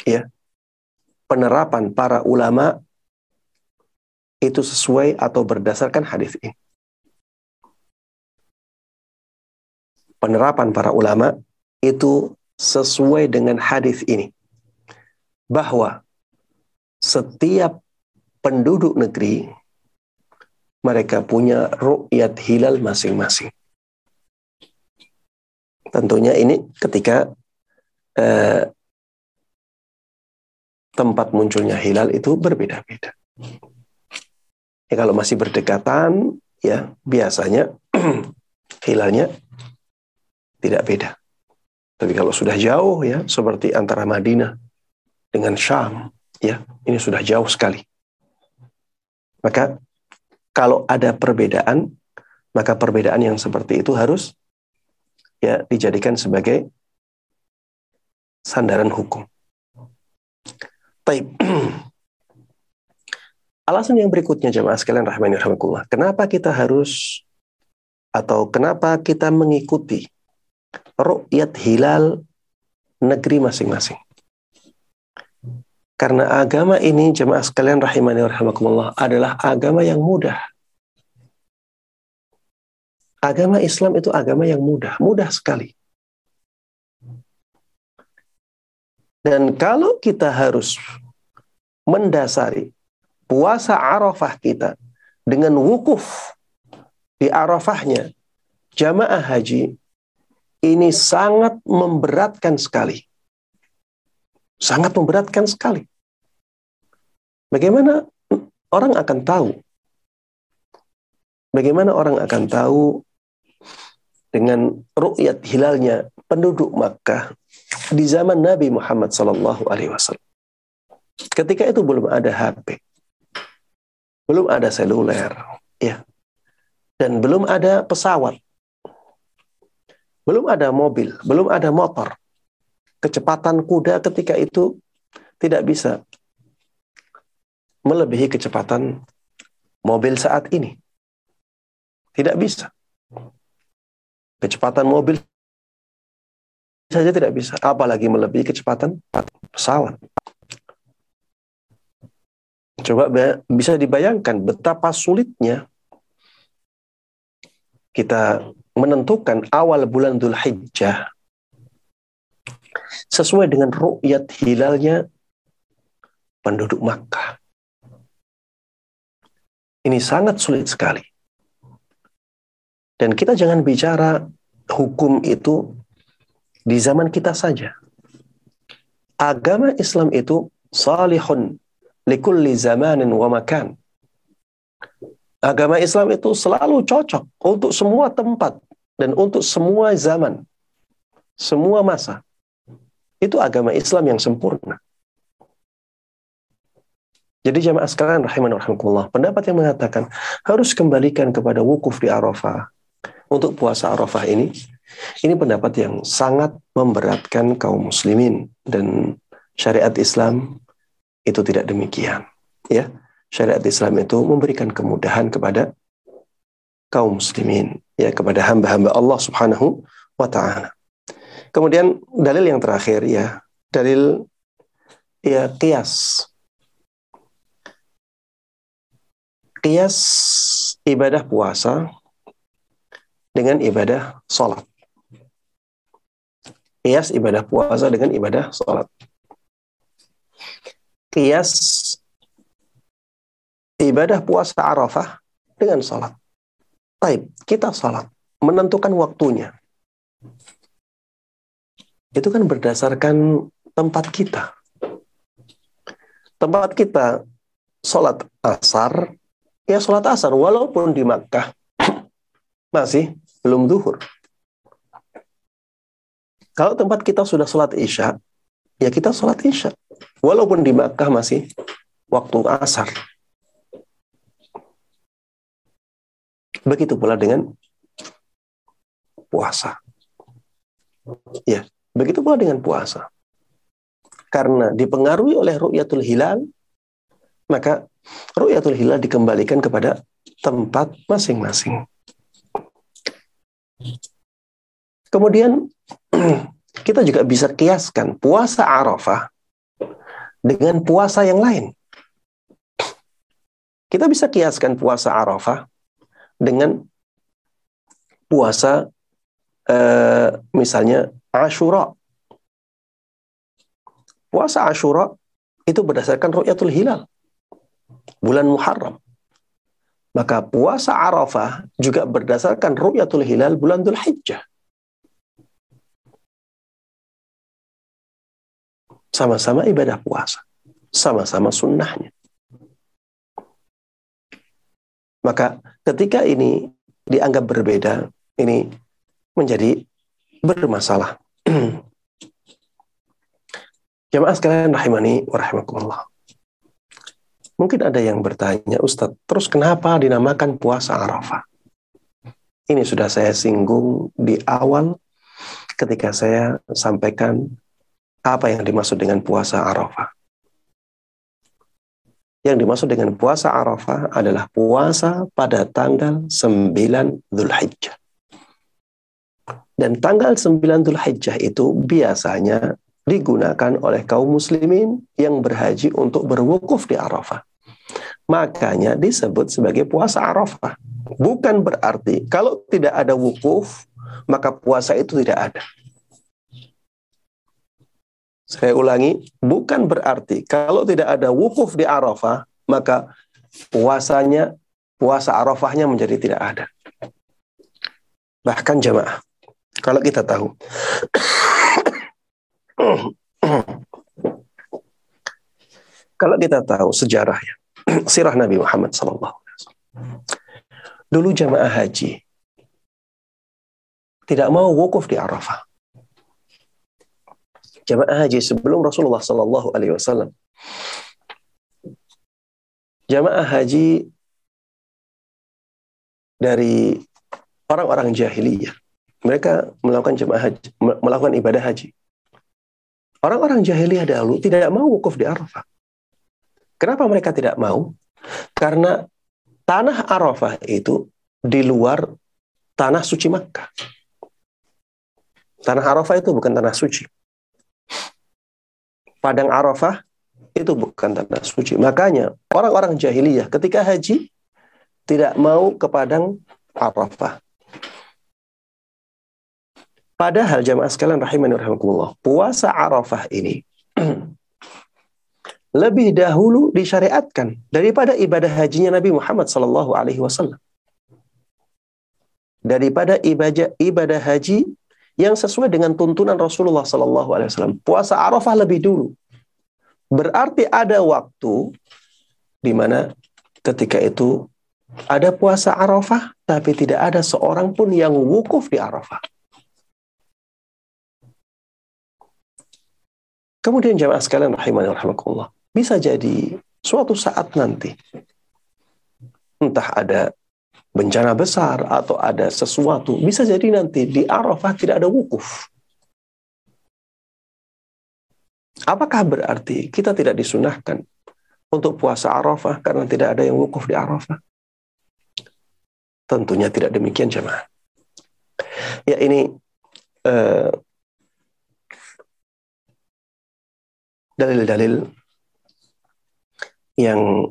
Ya. Penerapan para ulama itu sesuai atau berdasarkan hadis ini. Penerapan para ulama itu sesuai dengan hadis ini. Bahwa setiap penduduk negeri mereka punya ru'yat hilal masing-masing. Tentunya ini ketika eh, tempat munculnya hilal itu berbeda-beda. Ya, kalau masih berdekatan, ya biasanya hilalnya tidak beda. Tapi kalau sudah jauh, ya seperti antara Madinah dengan Syam, ya ini sudah jauh sekali. Maka kalau ada perbedaan, maka perbedaan yang seperti itu harus ya dijadikan sebagai sandaran hukum. Baik. Alasan yang berikutnya jemaah sekalian rahmani rahmatullah. Kenapa kita harus atau kenapa kita mengikuti ru'yat hilal negeri masing-masing? Karena agama ini jemaah sekalian rahimani rahimakumullah adalah agama yang mudah. Agama Islam itu agama yang mudah, mudah sekali. Dan kalau kita harus mendasari puasa Arafah kita dengan wukuf di Arafahnya jamaah haji ini sangat memberatkan sekali. Sangat memberatkan sekali. Bagaimana orang akan tahu? Bagaimana orang akan tahu dengan ru'yat hilalnya penduduk Makkah di zaman Nabi Muhammad Sallallahu Alaihi Wasallam. Ketika itu belum ada HP, belum ada seluler, ya, dan belum ada pesawat, belum ada mobil, belum ada motor. Kecepatan kuda ketika itu tidak bisa melebihi kecepatan mobil saat ini. Tidak bisa. Kecepatan mobil saja tidak bisa, apalagi melebihi kecepatan pesawat. Coba bisa dibayangkan betapa sulitnya kita menentukan awal bulan Dhul Hijjah sesuai dengan ru'yat hilalnya penduduk Makkah. Ini sangat sulit sekali. Dan kita jangan bicara hukum itu di zaman kita saja. Agama Islam itu salihun likulli zamanin wa makan. Agama Islam itu selalu cocok untuk semua tempat dan untuk semua zaman, semua masa. Itu agama Islam yang sempurna. Jadi jamaah sekalian rahimah rahimakumullah, pendapat yang mengatakan harus kembalikan kepada wukuf di Arafah untuk puasa Arafah ini, ini pendapat yang sangat memberatkan kaum muslimin dan syariat Islam itu tidak demikian, ya syariat Islam itu memberikan kemudahan kepada kaum muslimin ya kepada hamba-hamba Allah Subhanahu wa taala. Kemudian dalil yang terakhir ya, dalil ya kias. Kias ibadah puasa dengan ibadah sholat. Kias ibadah puasa dengan ibadah sholat. Kias ibadah puasa Arafah dengan sholat. Baik, kita sholat, menentukan waktunya. Itu kan berdasarkan tempat kita. Tempat kita sholat asar, ya sholat asar, walaupun di Makkah masih belum duhur. Kalau tempat kita sudah sholat isya, ya kita sholat isya. Walaupun di Makkah masih waktu asar. Begitu pula dengan puasa. Ya, begitu pula dengan puasa. Karena dipengaruhi oleh ru'yatul hilal, maka ru'yatul hilal dikembalikan kepada tempat masing-masing. Kemudian kita juga bisa kiaskan puasa Arafah dengan puasa yang lain. Kita bisa kiaskan puasa Arafah dengan puasa eh, misalnya Ashura. Puasa Ashura itu berdasarkan ru'yatul hilal. Bulan Muharram. Maka puasa Arafah juga berdasarkan ru'yatul hilal bulan Dhul Hijjah. Sama-sama ibadah puasa. Sama-sama sunnahnya. Maka ketika ini dianggap berbeda, ini menjadi bermasalah. Jamaah sekalian rahimani wa rahimakumullah. Mungkin ada yang bertanya, Ustadz, terus kenapa dinamakan puasa Arafah? Ini sudah saya singgung di awal ketika saya sampaikan apa yang dimaksud dengan puasa Arafah. Yang dimaksud dengan puasa Arafah adalah puasa pada tanggal 9 Zulhijjah. Dan tanggal 9 Zulhijjah itu biasanya digunakan oleh kaum muslimin yang berhaji untuk berwukuf di Arafah. Makanya disebut sebagai puasa Arafah. Bukan berarti kalau tidak ada wukuf, maka puasa itu tidak ada. Saya ulangi, bukan berarti kalau tidak ada wukuf di Arafah, maka puasanya, puasa Arafahnya menjadi tidak ada. Bahkan jemaah, kalau kita tahu, kalau kita tahu sejarahnya, sirah Nabi Muhammad SAW. Dulu jemaah haji tidak mau wukuf di Arafah jamaah haji sebelum Rasulullah Sallallahu Alaihi Wasallam. Jamaah haji dari orang-orang jahiliyah. Mereka melakukan jamaah haji, melakukan ibadah haji. Orang-orang jahiliyah dahulu tidak mau wukuf di Arafah. Kenapa mereka tidak mau? Karena tanah Arafah itu di luar tanah suci Makkah. Tanah Arafah itu bukan tanah suci padang Arafah itu bukan tanah suci. Makanya orang-orang jahiliyah ketika haji tidak mau ke padang Arafah. Padahal jamaah sekalian rahimani rahimakumullah, puasa Arafah ini lebih dahulu disyariatkan daripada ibadah hajinya Nabi Muhammad sallallahu alaihi wasallam. daripada ibadah ibadah haji yang sesuai dengan tuntunan Rasulullah Sallallahu Alaihi Wasallam. Puasa Arafah lebih dulu. Berarti ada waktu di mana ketika itu ada puasa Arafah, tapi tidak ada seorang pun yang wukuf di Arafah. Kemudian jamaah sekalian rahimani rahimakumullah. Bisa jadi suatu saat nanti entah ada bencana besar atau ada sesuatu, bisa jadi nanti di Arafah tidak ada wukuf. Apakah berarti kita tidak disunahkan untuk puasa Arafah karena tidak ada yang wukuf di Arafah? Tentunya tidak demikian jemaah. Ya ini uh, dalil-dalil yang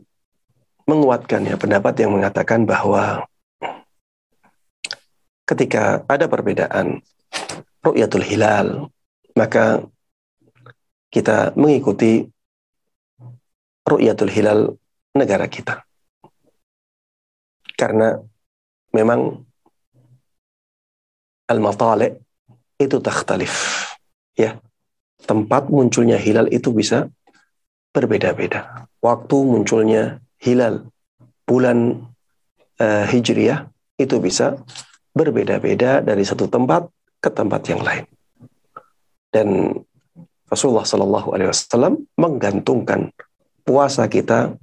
menguatkan ya pendapat yang mengatakan bahwa ketika ada perbedaan ru'yatul hilal maka kita mengikuti ru'yatul hilal negara kita. Karena memang al-matali' itu takhtalif ya tempat munculnya hilal itu bisa berbeda-beda. Waktu munculnya hilal bulan uh, Hijriah itu bisa berbeda-beda dari satu tempat ke tempat yang lain. Dan Rasulullah Shallallahu Alaihi Wasallam menggantungkan puasa kita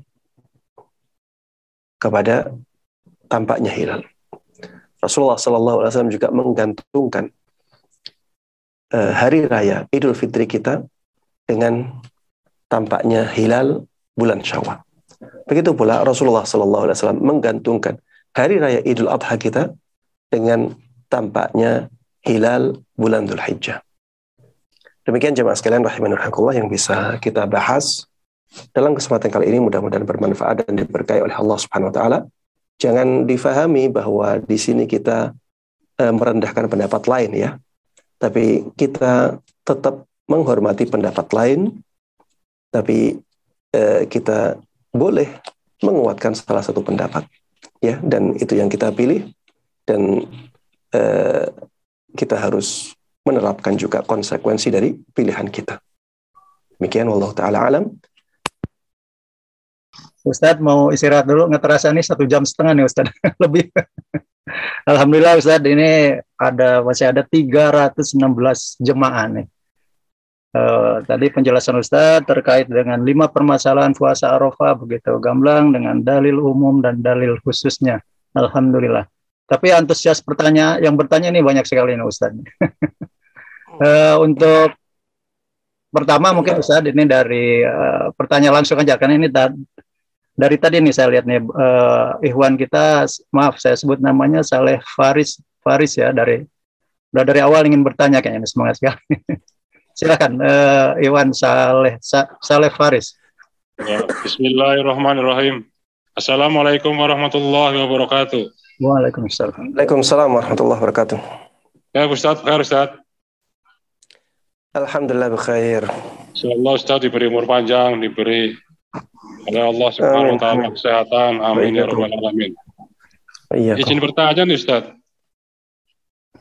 kepada tampaknya hilal. Rasulullah Shallallahu Alaihi Wasallam juga menggantungkan uh, hari raya Idul Fitri kita dengan tampaknya hilal bulan Syawal. Begitu pula Rasulullah Sallallahu Alaihi Wasallam menggantungkan hari raya Idul Adha kita dengan tampaknya hilal bulan Dhul Hijjah. Demikian jemaah sekalian rahimahullah yang bisa kita bahas dalam kesempatan kali ini mudah-mudahan bermanfaat dan diberkahi oleh Allah Subhanahu wa taala. Jangan difahami bahwa di sini kita uh, merendahkan pendapat lain ya tapi kita tetap menghormati pendapat lain, tapi eh, kita boleh menguatkan salah satu pendapat, ya, dan itu yang kita pilih, dan eh, kita harus menerapkan juga konsekuensi dari pilihan kita. Demikian, Allah taala alam. Ustadz mau istirahat dulu, nggak terasa nih satu jam setengah nih Ustadz, lebih. Alhamdulillah Ustaz ini ada masih ada 316 jemaah nih. Uh, tadi penjelasan Ustaz terkait dengan lima permasalahan puasa Arafah begitu gamblang dengan dalil umum dan dalil khususnya. Alhamdulillah. Tapi antusias pertanyaan yang bertanya ini banyak sekali nih Ustaz. uh, untuk pertama mungkin Ustaz ini dari uh, pertanyaan langsung aja karena ini dari tadi nih saya lihat nih uh, Ikhwan kita maaf saya sebut namanya Saleh Faris Faris ya dari udah dari awal ingin bertanya kayaknya semangat sekali. Silakan uh, Iwan Saleh Sa Saleh Faris. Ya, Bismillahirrahmanirrahim. Assalamualaikum warahmatullahi wabarakatuh. Waalaikumsalam. Waalaikumsalam warahmatullahi wabarakatuh. Ya Ustaz, khair Ustaz. Alhamdulillah bkhair. Semoga Ustaz diberi umur panjang, diberi oleh Allah Subhanahu wa taala kesehatan. Amin ya rabbal alamin. Iya. Izin bertanya nih Ustaz.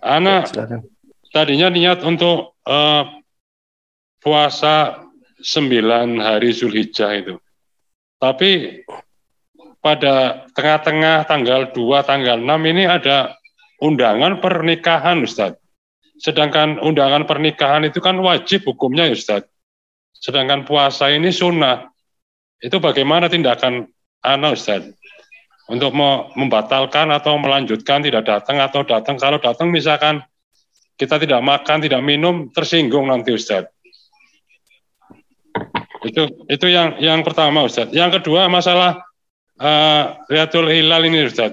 Ana tadinya niat untuk uh, puasa sembilan hari Zulhijjah itu. Tapi pada tengah-tengah tanggal 2, tanggal 6 ini ada undangan pernikahan Ustaz. Sedangkan undangan pernikahan itu kan wajib hukumnya ya Ustaz. Sedangkan puasa ini sunnah itu bagaimana tindakan Ana Ustaz? Untuk membatalkan atau melanjutkan tidak datang atau datang. Kalau datang misalkan kita tidak makan tidak minum tersinggung nanti Ustaz. Itu itu yang yang pertama Ustaz. Yang kedua masalah uh, Riyadul Hilal ini Ustaz.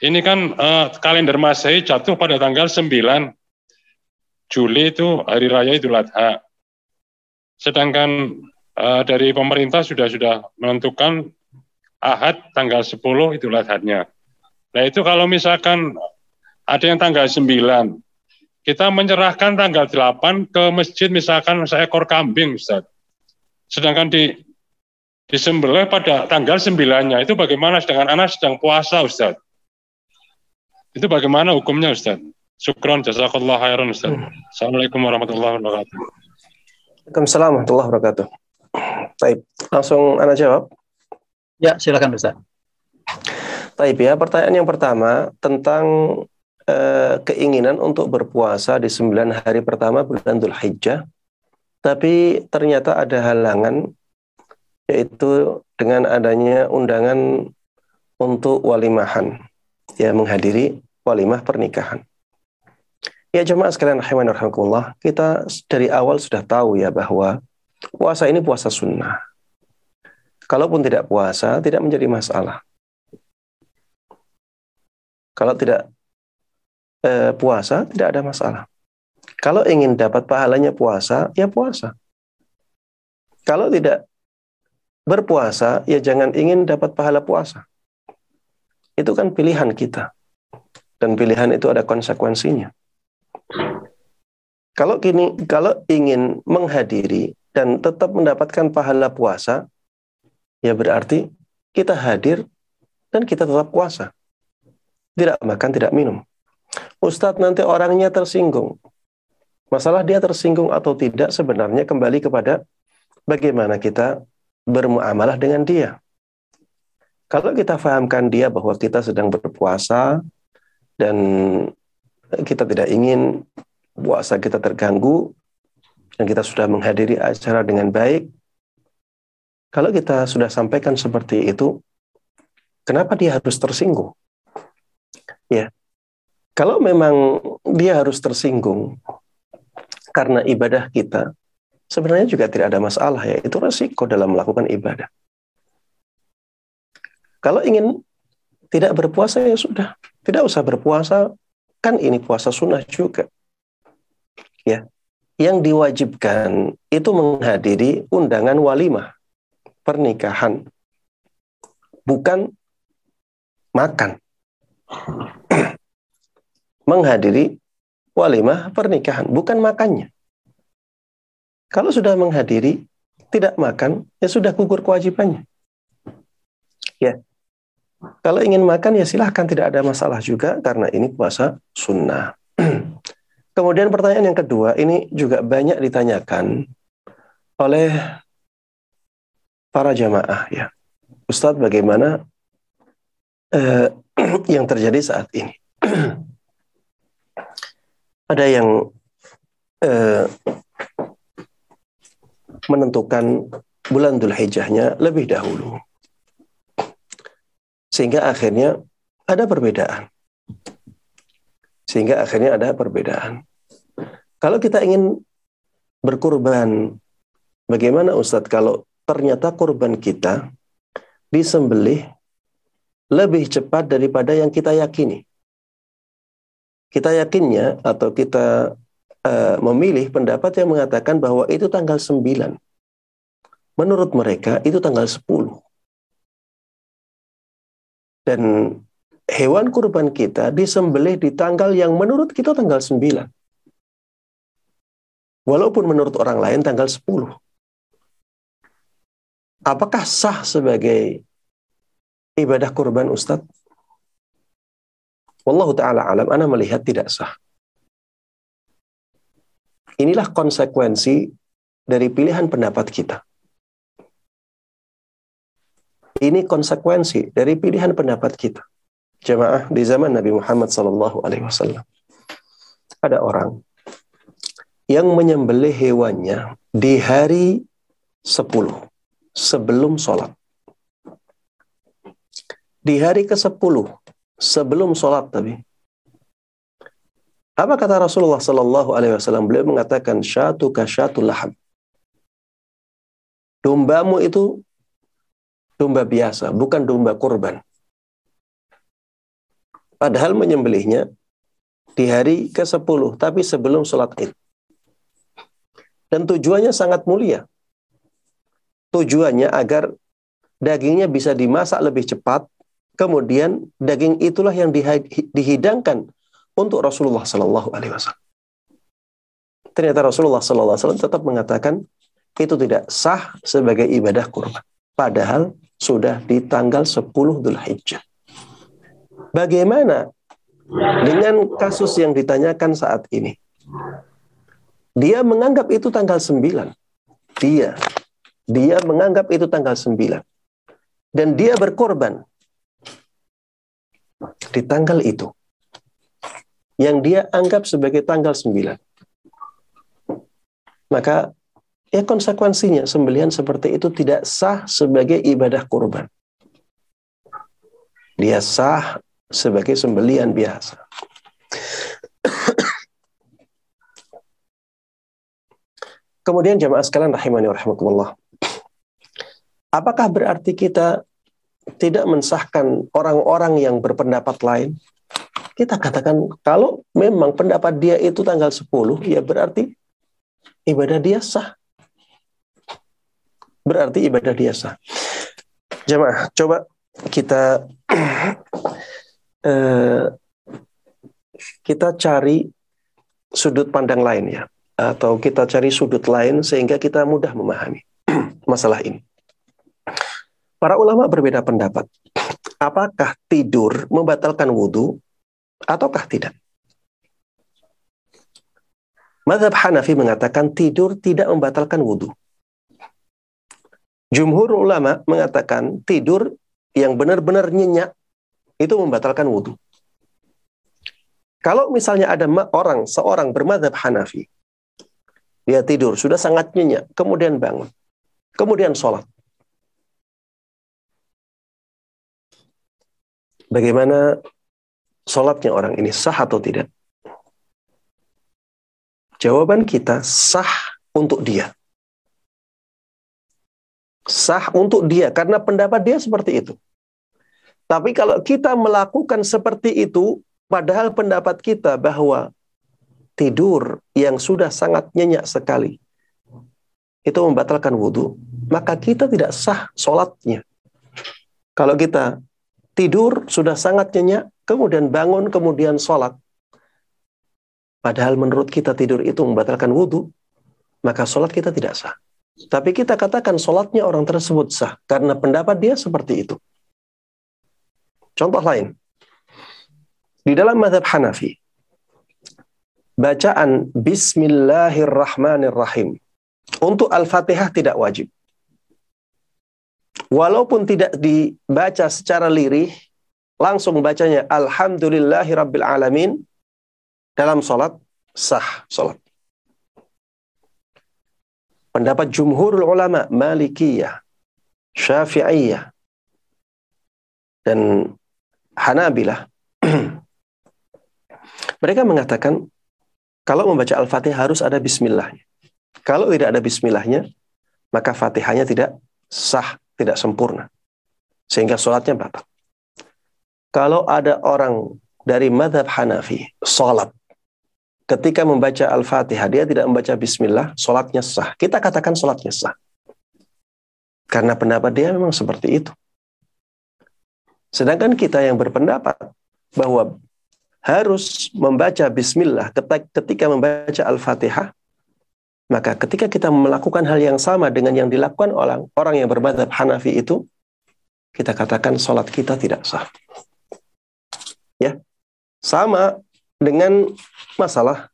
Ini kan uh, kalender Masehi jatuh pada tanggal 9 Juli itu hari raya Idul Adha. Sedangkan uh, dari pemerintah sudah sudah menentukan Ahad tanggal 10 itu Adhatnya. Nah itu kalau misalkan ada yang tanggal 9, kita menyerahkan tanggal 8 ke masjid misalkan seekor kambing Ustaz. Sedangkan di disembelih pada tanggal 9-nya itu bagaimana sedangkan anak sedang puasa Ustaz. Itu bagaimana hukumnya Ustaz? Syukron jazakallah khairan Ustaz. Hmm. Assalamualaikum warahmatullahi wabarakatuh. Waalaikumsalam warahmatullahi wabarakatuh. Baik, langsung Anda jawab. Ya, silakan Ustaz. Baik ya, pertanyaan yang pertama tentang eh, keinginan untuk berpuasa di sembilan hari pertama bulan Dhul Hijjah, tapi ternyata ada halangan yaitu dengan adanya undangan untuk walimahan ya menghadiri walimah pernikahan. Ya jemaah sekalian rahiman rahimakumullah, kita dari awal sudah tahu ya bahwa puasa ini puasa sunnah. Kalaupun tidak puasa, tidak menjadi masalah. Kalau tidak eh, puasa, tidak ada masalah. Kalau ingin dapat pahalanya puasa, ya puasa. Kalau tidak berpuasa, ya jangan ingin dapat pahala puasa. Itu kan pilihan kita. Dan pilihan itu ada konsekuensinya. Kalau kini kalau ingin menghadiri dan tetap mendapatkan pahala puasa, ya berarti kita hadir dan kita tetap puasa. Tidak makan, tidak minum. Ustadz nanti orangnya tersinggung. Masalah dia tersinggung atau tidak sebenarnya kembali kepada bagaimana kita bermuamalah dengan dia. Kalau kita fahamkan dia bahwa kita sedang berpuasa dan kita tidak ingin puasa kita terganggu dan kita sudah menghadiri acara dengan baik, kalau kita sudah sampaikan seperti itu, kenapa dia harus tersinggung? Ya, kalau memang dia harus tersinggung karena ibadah kita, sebenarnya juga tidak ada masalah ya. Itu resiko dalam melakukan ibadah. Kalau ingin tidak berpuasa ya sudah, tidak usah berpuasa. Kan ini puasa sunnah juga. Ya. Yang diwajibkan itu menghadiri undangan walimah pernikahan. Bukan makan. menghadiri walimah pernikahan, bukan makannya. Kalau sudah menghadiri, tidak makan, ya sudah gugur kewajibannya. Ya, kalau ingin makan ya silahkan tidak ada masalah juga karena ini puasa sunnah. Kemudian pertanyaan yang kedua ini juga banyak ditanyakan oleh para jamaah ya. Ustadz bagaimana eh, yang terjadi saat ini? ada yang eh, menentukan bulan Dhul Hijjahnya lebih dahulu. Sehingga akhirnya ada perbedaan. Sehingga akhirnya ada perbedaan. Kalau kita ingin berkurban, bagaimana Ustadz kalau ternyata kurban kita disembelih lebih cepat daripada yang kita yakini? Kita yakinnya atau kita uh, memilih pendapat yang mengatakan bahwa itu tanggal 9. Menurut mereka itu tanggal 10. Dan hewan kurban kita disembelih di tanggal yang menurut kita tanggal 9. Walaupun menurut orang lain tanggal 10. Apakah sah sebagai ibadah kurban Ustadz? Wallahu ta'ala alam, Ana melihat tidak sah. Inilah konsekuensi dari pilihan pendapat kita. Ini konsekuensi dari pilihan pendapat kita. Jemaah di zaman Nabi Muhammad Sallallahu Alaihi Wasallam. Ada orang yang menyembelih hewannya di hari 10 sebelum sholat. Di hari ke-10 sebelum sholat tapi. Apa kata Rasulullah Sallallahu Alaihi Wasallam? Beliau mengatakan syatu ka syatu laham. Dombamu itu domba biasa, bukan domba kurban. Padahal menyembelihnya di hari ke-10, tapi sebelum sholat id. Dan tujuannya sangat mulia. Tujuannya agar dagingnya bisa dimasak lebih cepat, kemudian daging itulah yang dihidangkan untuk Rasulullah Sallallahu Alaihi Wasallam. Ternyata Rasulullah Sallallahu Alaihi Wasallam tetap mengatakan itu tidak sah sebagai ibadah kurban. Padahal sudah di tanggal 10 Dhul Hijjah. Bagaimana dengan kasus yang ditanyakan saat ini. Dia menganggap itu tanggal 9. Dia. Dia menganggap itu tanggal 9. Dan dia berkorban di tanggal itu. Yang dia anggap sebagai tanggal 9. Maka ya konsekuensinya sembelihan seperti itu tidak sah sebagai ibadah kurban. Dia sah sebagai sembelian biasa. Kemudian jamaah sekalian rahimani wa Apakah berarti kita tidak mensahkan orang-orang yang berpendapat lain? Kita katakan kalau memang pendapat dia itu tanggal 10, ya berarti ibadah dia sah. Berarti ibadah dia sah. Jamaah, coba kita eh, kita cari sudut pandang lain ya atau kita cari sudut lain sehingga kita mudah memahami masalah ini. Para ulama berbeda pendapat. Apakah tidur membatalkan wudhu ataukah tidak? Madhab Hanafi mengatakan tidur tidak membatalkan wudhu. Jumhur ulama mengatakan tidur yang benar-benar nyenyak itu membatalkan wudhu. Kalau misalnya ada orang, seorang bermadhab Hanafi, dia tidur, sudah sangat nyenyak, kemudian bangun, kemudian sholat. Bagaimana sholatnya orang ini, sah atau tidak? Jawaban kita, sah untuk dia. Sah untuk dia, karena pendapat dia seperti itu. Tapi kalau kita melakukan seperti itu, padahal pendapat kita bahwa tidur yang sudah sangat nyenyak sekali, itu membatalkan wudhu, maka kita tidak sah sholatnya. Kalau kita tidur sudah sangat nyenyak, kemudian bangun, kemudian sholat, padahal menurut kita tidur itu membatalkan wudhu, maka sholat kita tidak sah. Tapi kita katakan sholatnya orang tersebut sah, karena pendapat dia seperti itu. Contoh lain. Di dalam madhab Hanafi, bacaan Bismillahirrahmanirrahim untuk Al-Fatihah tidak wajib. Walaupun tidak dibaca secara lirih, langsung bacanya Alhamdulillahi Rabbil Alamin dalam sholat, sah sholat. Pendapat jumhur ulama Malikiyah, Syafi'iyah, dan Hanabilah mereka mengatakan kalau membaca Al-Fatihah harus ada bismillahnya. Kalau tidak ada bismillahnya, maka Fatihahnya tidak sah, tidak sempurna. Sehingga sholatnya batal. Kalau ada orang dari madhab Hanafi, sholat, ketika membaca Al-Fatihah, dia tidak membaca bismillah, sholatnya sah. Kita katakan sholatnya sah. Karena pendapat dia memang seperti itu. Sedangkan kita yang berpendapat bahwa harus membaca bismillah ketika membaca Al-Fatihah, maka ketika kita melakukan hal yang sama dengan yang dilakukan orang orang yang bermadhab Hanafi itu, kita katakan sholat kita tidak sah. Ya, sama dengan masalah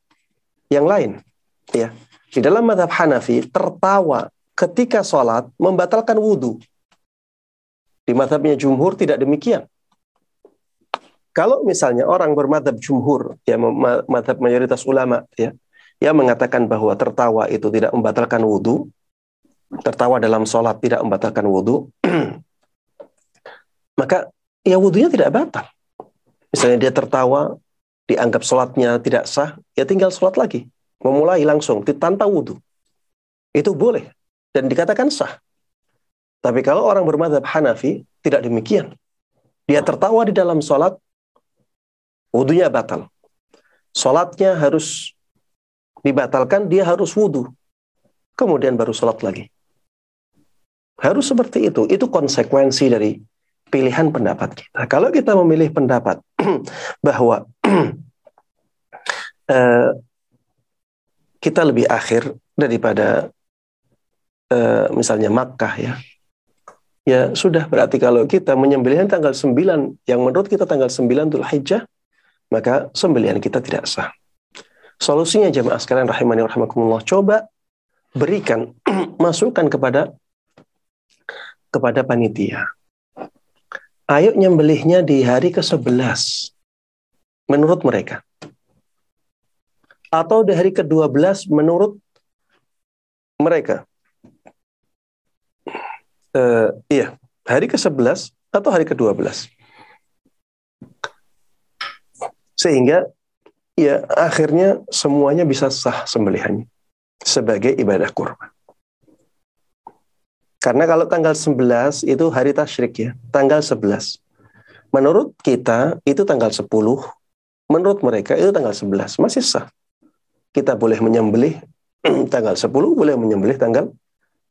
yang lain. Ya, di dalam madhab Hanafi tertawa ketika sholat membatalkan wudhu. Di madhabnya jumhur tidak demikian. Kalau misalnya orang bermadhab jumhur, ya madhab mayoritas ulama, ya, yang mengatakan bahwa tertawa itu tidak membatalkan wudhu, tertawa dalam sholat tidak membatalkan wudhu, maka ya wudhunya tidak batal. Misalnya dia tertawa, dianggap sholatnya tidak sah, ya tinggal sholat lagi. Memulai langsung, tanpa wudhu. Itu boleh. Dan dikatakan sah. Tapi kalau orang bermadhab Hanafi, tidak demikian. Dia tertawa di dalam sholat, wudhunya batal. Sholatnya harus dibatalkan, dia harus wudhu. Kemudian baru sholat lagi. Harus seperti itu. Itu konsekuensi dari pilihan pendapat kita. Kalau kita memilih pendapat bahwa uh, kita lebih akhir daripada uh, misalnya Makkah ya, ya sudah berarti kalau kita menyembelihnya tanggal 9 yang menurut kita tanggal 9 Dhul Hijjah maka sembelihan kita tidak sah. Solusinya jemaah sekalian rahimani rahimakumullah, coba berikan masukan kepada kepada panitia. Ayo nyembelihnya di hari ke-11 menurut mereka. Atau di hari ke-12 menurut mereka. Uh, iya, hari ke-11 atau hari ke-12. Sehingga ya akhirnya semuanya bisa sah sembelihannya sebagai ibadah kurban. Karena kalau tanggal 11 itu hari tasyrik ya, tanggal 11. Menurut kita itu tanggal 10, menurut mereka itu tanggal 11, masih sah. Kita boleh menyembelih tanggal 10, boleh menyembelih tanggal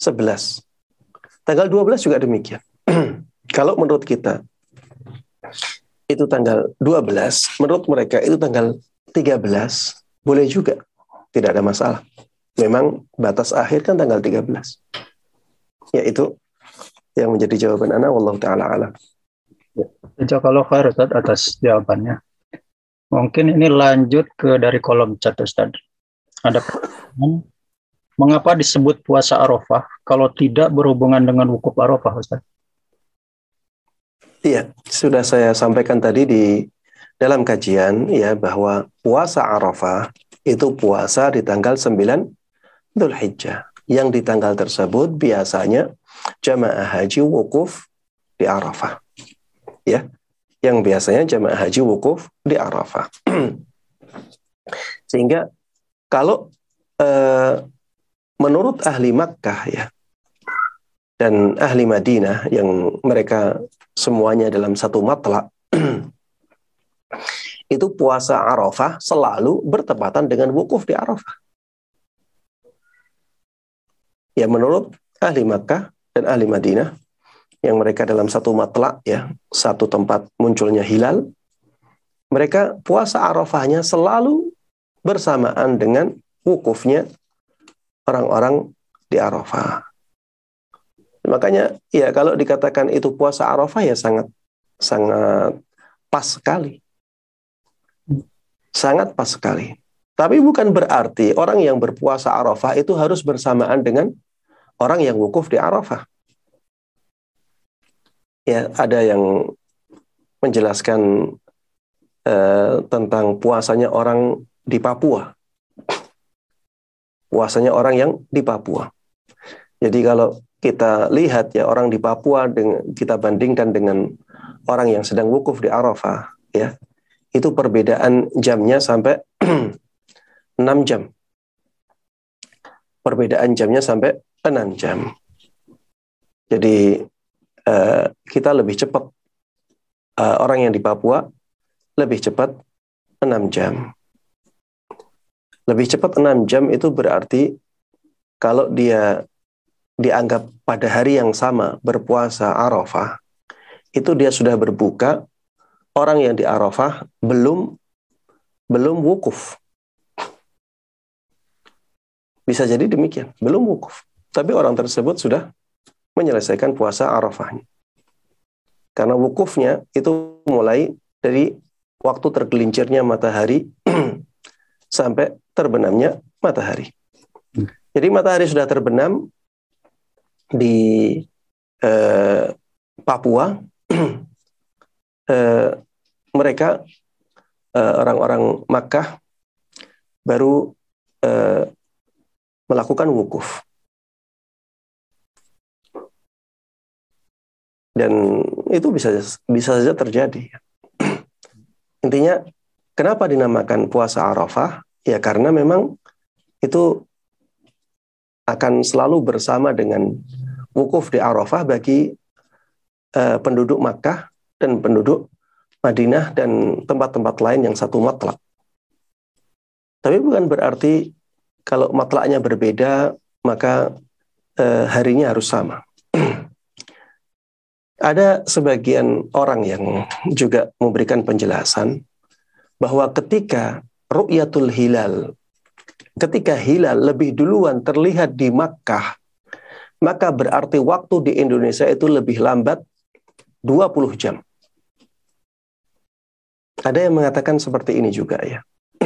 11. Tanggal 12 juga demikian. kalau menurut kita itu tanggal 12, menurut mereka itu tanggal 13, boleh juga. Tidak ada masalah. Memang batas akhir kan tanggal 13. Ya itu yang menjadi jawaban Anda, Wallahu ta'ala alam. Ya. kalau khair Ustaz atas jawabannya. Mungkin ini lanjut ke dari kolom chat Ustaz. Ada mengapa disebut puasa Arafah kalau tidak berhubungan dengan wukuf Arafah Ustaz? Iya, sudah saya sampaikan tadi di dalam kajian ya bahwa puasa Arafah itu puasa di tanggal 9 Dzulhijjah. Yang di tanggal tersebut biasanya jamaah haji wukuf di Arafah. Ya. Yang biasanya jamaah haji wukuf di Arafah. Sehingga kalau eh, menurut ahli Makkah ya dan ahli Madinah yang mereka semuanya dalam satu matlak itu puasa Arafah selalu bertepatan dengan wukuf di Arafah. Ya menurut ahli Makkah dan ahli Madinah yang mereka dalam satu matlak ya, satu tempat munculnya hilal, mereka puasa Arafahnya selalu bersamaan dengan wukufnya orang-orang di Arafah. Makanya ya kalau dikatakan itu puasa Arafah ya sangat sangat pas sekali. Sangat pas sekali. Tapi bukan berarti orang yang berpuasa Arafah itu harus bersamaan dengan orang yang wukuf di Arafah. Ya, ada yang menjelaskan uh, tentang puasanya orang di Papua. Puasanya orang yang di Papua. Jadi kalau kita lihat ya orang di Papua dengan kita bandingkan dengan orang yang sedang wukuf di Arafah ya itu perbedaan jamnya sampai 6 jam. Perbedaan jamnya sampai 6 jam. Jadi uh, kita lebih cepat uh, orang yang di Papua lebih cepat 6 jam lebih cepat 6 jam itu berarti kalau dia dianggap pada hari yang sama berpuasa Arafah, itu dia sudah berbuka, orang yang di Arafah belum belum wukuf. Bisa jadi demikian, belum wukuf. Tapi orang tersebut sudah menyelesaikan puasa Arafahnya. Karena wukufnya itu mulai dari waktu tergelincirnya matahari sampai terbenamnya matahari. Jadi matahari sudah terbenam, di eh, Papua. Eh, mereka eh, orang-orang Makkah baru eh, melakukan wukuf. Dan itu bisa bisa saja terjadi. Intinya kenapa dinamakan puasa Arafah ya karena memang itu akan selalu bersama dengan wukuf di Arafah bagi uh, penduduk Makkah dan penduduk Madinah dan tempat-tempat lain yang satu matlak. Tapi bukan berarti kalau matlaknya berbeda maka uh, harinya harus sama. Ada sebagian orang yang juga memberikan penjelasan bahwa ketika ru'yatul hilal ketika hilal lebih duluan terlihat di Makkah, maka berarti waktu di Indonesia itu lebih lambat 20 jam. Ada yang mengatakan seperti ini juga ya.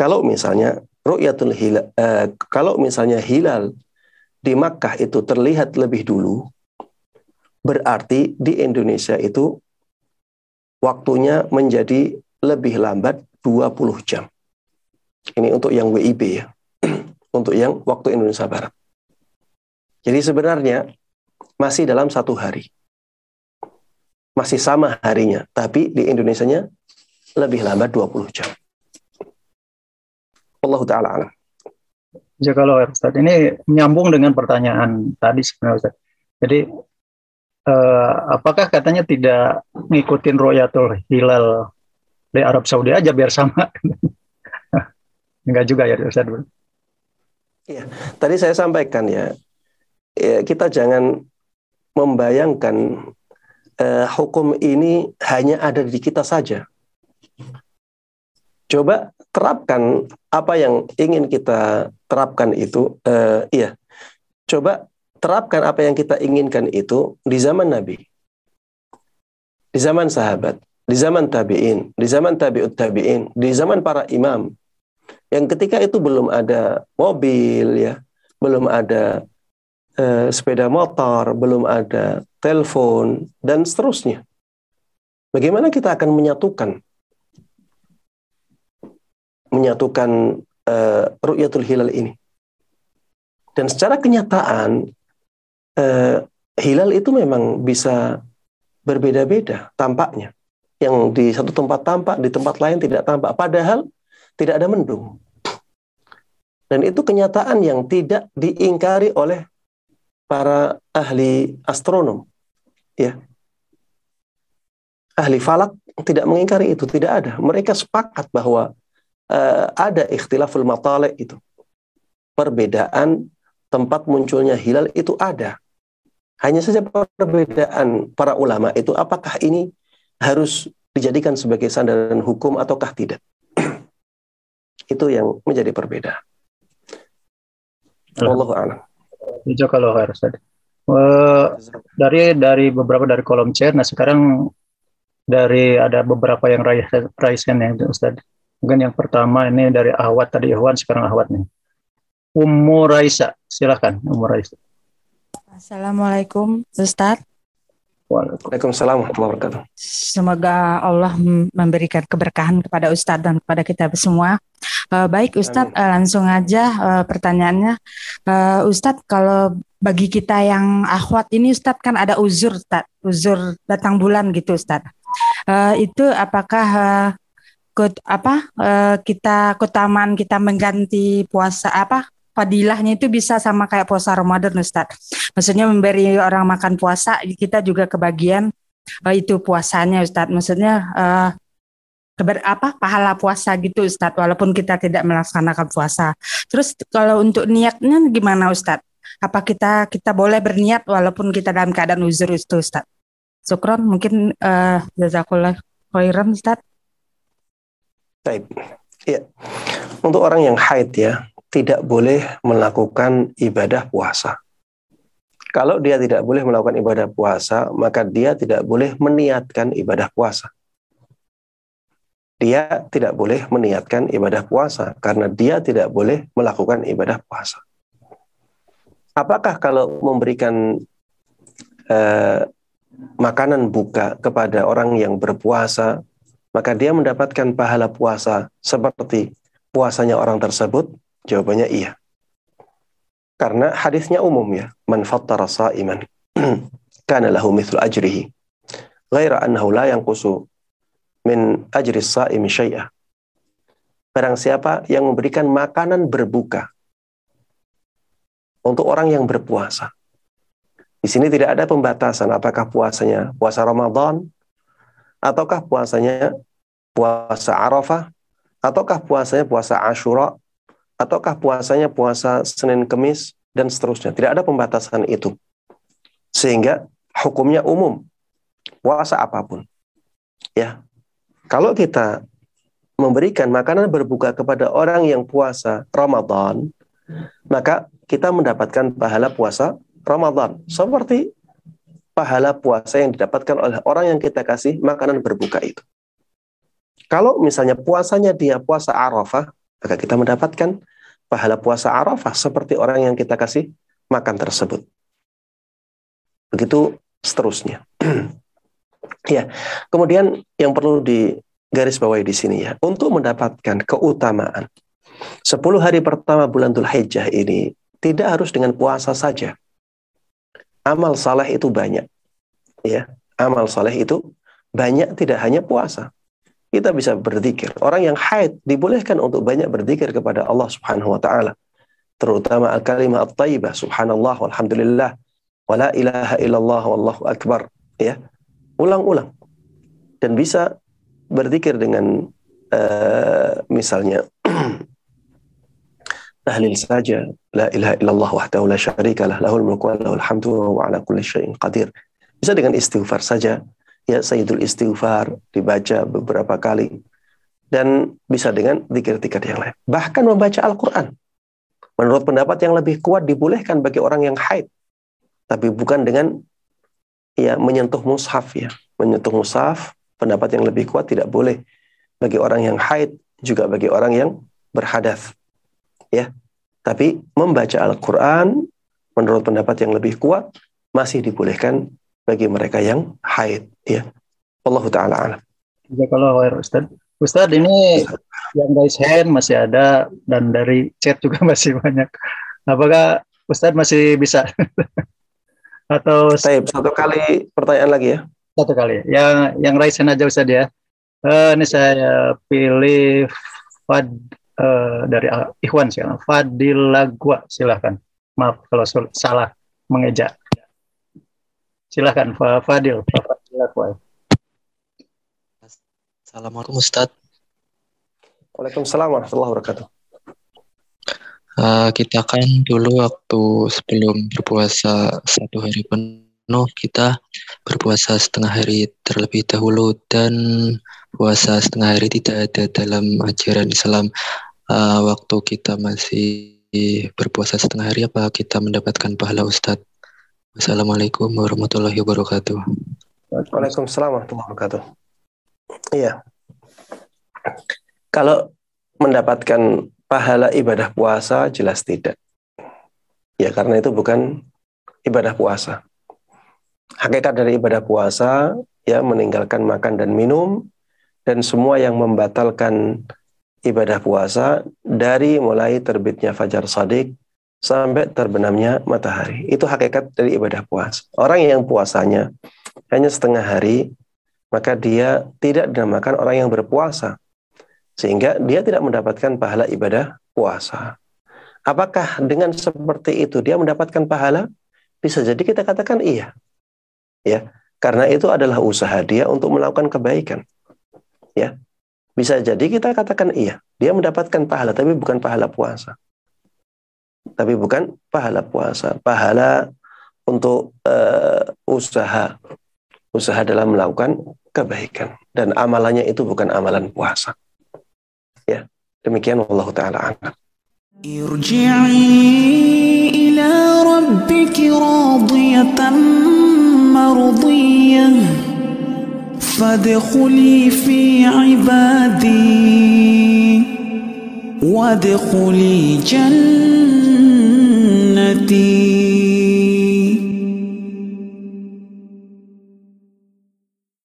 kalau misalnya ru'yatul hilal, uh, kalau misalnya hilal di Makkah itu terlihat lebih dulu, berarti di Indonesia itu waktunya menjadi lebih lambat 20 jam. Ini untuk yang WIB ya. untuk yang waktu Indonesia Barat. Jadi sebenarnya masih dalam satu hari. Masih sama harinya, tapi di Indonesia-nya lebih lambat 20 jam. Allah Ta'ala alam. Kalau Ustaz, ini nyambung dengan pertanyaan tadi sebenarnya Ustaz. Jadi eh, apakah katanya tidak ngikutin Royatul Hilal di Arab Saudi aja biar sama? Enggak juga ya Ustaz. Iya, tadi saya sampaikan ya, ya kita jangan membayangkan eh, hukum ini hanya ada di kita saja. Coba terapkan apa yang ingin kita terapkan itu, uh, iya, coba terapkan apa yang kita inginkan itu di zaman Nabi, di zaman sahabat, di zaman tabiin, di zaman tabiut tabiin, di zaman para imam, yang ketika itu belum ada mobil ya, belum ada uh, sepeda motor, belum ada telepon dan seterusnya. Bagaimana kita akan menyatukan menyatukan uh, ru'yatul hilal ini. Dan secara kenyataan uh, hilal itu memang bisa berbeda-beda tampaknya. Yang di satu tempat tampak, di tempat lain tidak tampak. Padahal tidak ada mendung. Dan itu kenyataan yang tidak diingkari oleh para ahli astronom. Ya. Ahli falak tidak mengingkari itu, tidak ada. Mereka sepakat bahwa uh, ada ikhtilaful matalik itu. Perbedaan tempat munculnya hilal itu ada. Hanya saja perbedaan para ulama itu apakah ini harus dijadikan sebagai sandaran hukum ataukah tidak. itu yang menjadi perbedaan. Wallahu a'lam. Itu kalau harus Uh, dari dari beberapa dari kolom chat, nah sekarang dari ada beberapa yang raisen ya Ustaz. Mungkin yang pertama ini dari Ahwat tadi Ikhwan, sekarang Ahwat nih. Ummu Raisa, silakan Ummu Raisa. Assalamualaikum Ustaz. Waalaikumsalam warahmatullahi wabarakatuh. Semoga Allah memberikan keberkahan kepada Ustadz dan kepada kita semua. Uh, baik Ustadz, uh, langsung aja uh, pertanyaannya. Uh, Ustadz, kalau bagi kita yang akhwat ini Ustadz kan ada uzur, Ustadz. uzur datang bulan gitu Ustadz. Uh, itu apakah uh, Kut, apa uh, kita keutamaan kita mengganti puasa apa fadilahnya itu bisa sama kayak puasa Ramadan Ustaz. Maksudnya memberi orang makan puasa kita juga kebagian uh, itu puasanya Ustaz. Maksudnya uh, keber, apa pahala puasa gitu Ustaz walaupun kita tidak melaksanakan puasa. Terus kalau untuk niatnya gimana Ustaz? Apa kita kita boleh berniat walaupun kita dalam keadaan uzur itu Ustaz? Sukron mungkin uh, jazakallah khairan Ustaz. Baik. Ya. Untuk orang yang haid ya, tidak boleh melakukan ibadah puasa. Kalau dia tidak boleh melakukan ibadah puasa, maka dia tidak boleh meniatkan ibadah puasa. Dia tidak boleh meniatkan ibadah puasa karena dia tidak boleh melakukan ibadah puasa. Apakah kalau memberikan uh, makanan buka kepada orang yang berpuasa maka dia mendapatkan pahala puasa seperti puasanya orang tersebut? Jawabannya iya. Karena hadisnya umum ya, man fattara sa'iman kana lahu mithlu ajrihi ghaira annahu la yanqusu min ajri sa'imi syai'ah. Barang siapa yang memberikan makanan berbuka untuk orang yang berpuasa. Di sini tidak ada pembatasan apakah puasanya puasa Ramadan ataukah puasanya puasa Arafah, ataukah puasanya puasa Ashura, ataukah puasanya puasa Senin Kemis, dan seterusnya. Tidak ada pembatasan itu. Sehingga hukumnya umum. Puasa apa pun. Ya. Kalau kita memberikan makanan berbuka kepada orang yang puasa Ramadan, maka kita mendapatkan pahala puasa Ramadan. Seperti pahala puasa yang didapatkan oleh orang yang kita kasih makanan berbuka itu. Kalau misalnya puasanya dia puasa Arafah, maka kita mendapatkan pahala puasa Arafah seperti orang yang kita kasih makan tersebut. Begitu seterusnya. ya, kemudian yang perlu digarisbawahi di sini ya, untuk mendapatkan keutamaan 10 hari pertama bulan Dhul Hijjah ini tidak harus dengan puasa saja. Amal saleh itu banyak. Ya, amal saleh itu banyak tidak hanya puasa kita bisa berzikir. Orang yang haid dibolehkan untuk banyak berzikir kepada Allah Subhanahu wa taala. Terutama al-kalimah at-thayyibah subhanallah walhamdulillah wala ilaha illallah wallahu akbar ya. Ulang-ulang. Dan bisa berzikir dengan uh, misalnya tahlil saja la ilaha illallah wahdahu la syarikalah lahul mulku wa lahul hamdu wa ala kulli syai'in qadir. Bisa dengan istighfar saja ya Sayyidul Istighfar dibaca beberapa kali dan bisa dengan zikir-zikir yang lain. Bahkan membaca Al-Quran. Menurut pendapat yang lebih kuat dibolehkan bagi orang yang haid. Tapi bukan dengan ya menyentuh mushaf ya. Menyentuh mushaf, pendapat yang lebih kuat tidak boleh bagi orang yang haid, juga bagi orang yang berhadas. Ya. Tapi membaca Al-Quran menurut pendapat yang lebih kuat masih dibolehkan bagi mereka yang haid ya. Allah taala alam. kalau Ustaz. Ustaz ini yang guys hand masih ada dan dari chat juga masih banyak. Apakah Ustaz masih bisa? Atau saya satu kali pertanyaan lagi ya? Satu kali. Yang yang raise hand aja Ustaz ya. Uh, ini saya pilih Fad uh, dari Ikhwan sih. Fadil Lagwa silahkan. Maaf kalau salah mengeja. Silakan Pak Fadil. Pak Fadil Assalamualaikum Ustaz. Waalaikumsalam warahmatullahi wabarakatuh. Uh, kita kan dulu waktu sebelum berpuasa satu hari penuh kita berpuasa setengah hari terlebih dahulu dan puasa setengah hari tidak ada dalam ajaran Islam. Uh, waktu kita masih berpuasa setengah hari apa kita mendapatkan pahala Ustadz? Assalamualaikum warahmatullahi wabarakatuh. Waalaikumsalam warahmatullahi wabarakatuh. Iya. Kalau mendapatkan pahala ibadah puasa jelas tidak. Ya karena itu bukan ibadah puasa. Hakikat dari ibadah puasa ya meninggalkan makan dan minum dan semua yang membatalkan ibadah puasa dari mulai terbitnya fajar sadik sampai terbenamnya matahari. Itu hakikat dari ibadah puasa. Orang yang puasanya hanya setengah hari, maka dia tidak dinamakan orang yang berpuasa. Sehingga dia tidak mendapatkan pahala ibadah puasa. Apakah dengan seperti itu dia mendapatkan pahala? Bisa jadi kita katakan iya. Ya, karena itu adalah usaha dia untuk melakukan kebaikan. Ya. Bisa jadi kita katakan iya, dia mendapatkan pahala tapi bukan pahala puasa tapi bukan pahala puasa, pahala untuk uh, usaha, usaha dalam melakukan kebaikan. Dan amalannya itu bukan amalan puasa. Ya, demikian Allah taala anak. Jannah. جنتي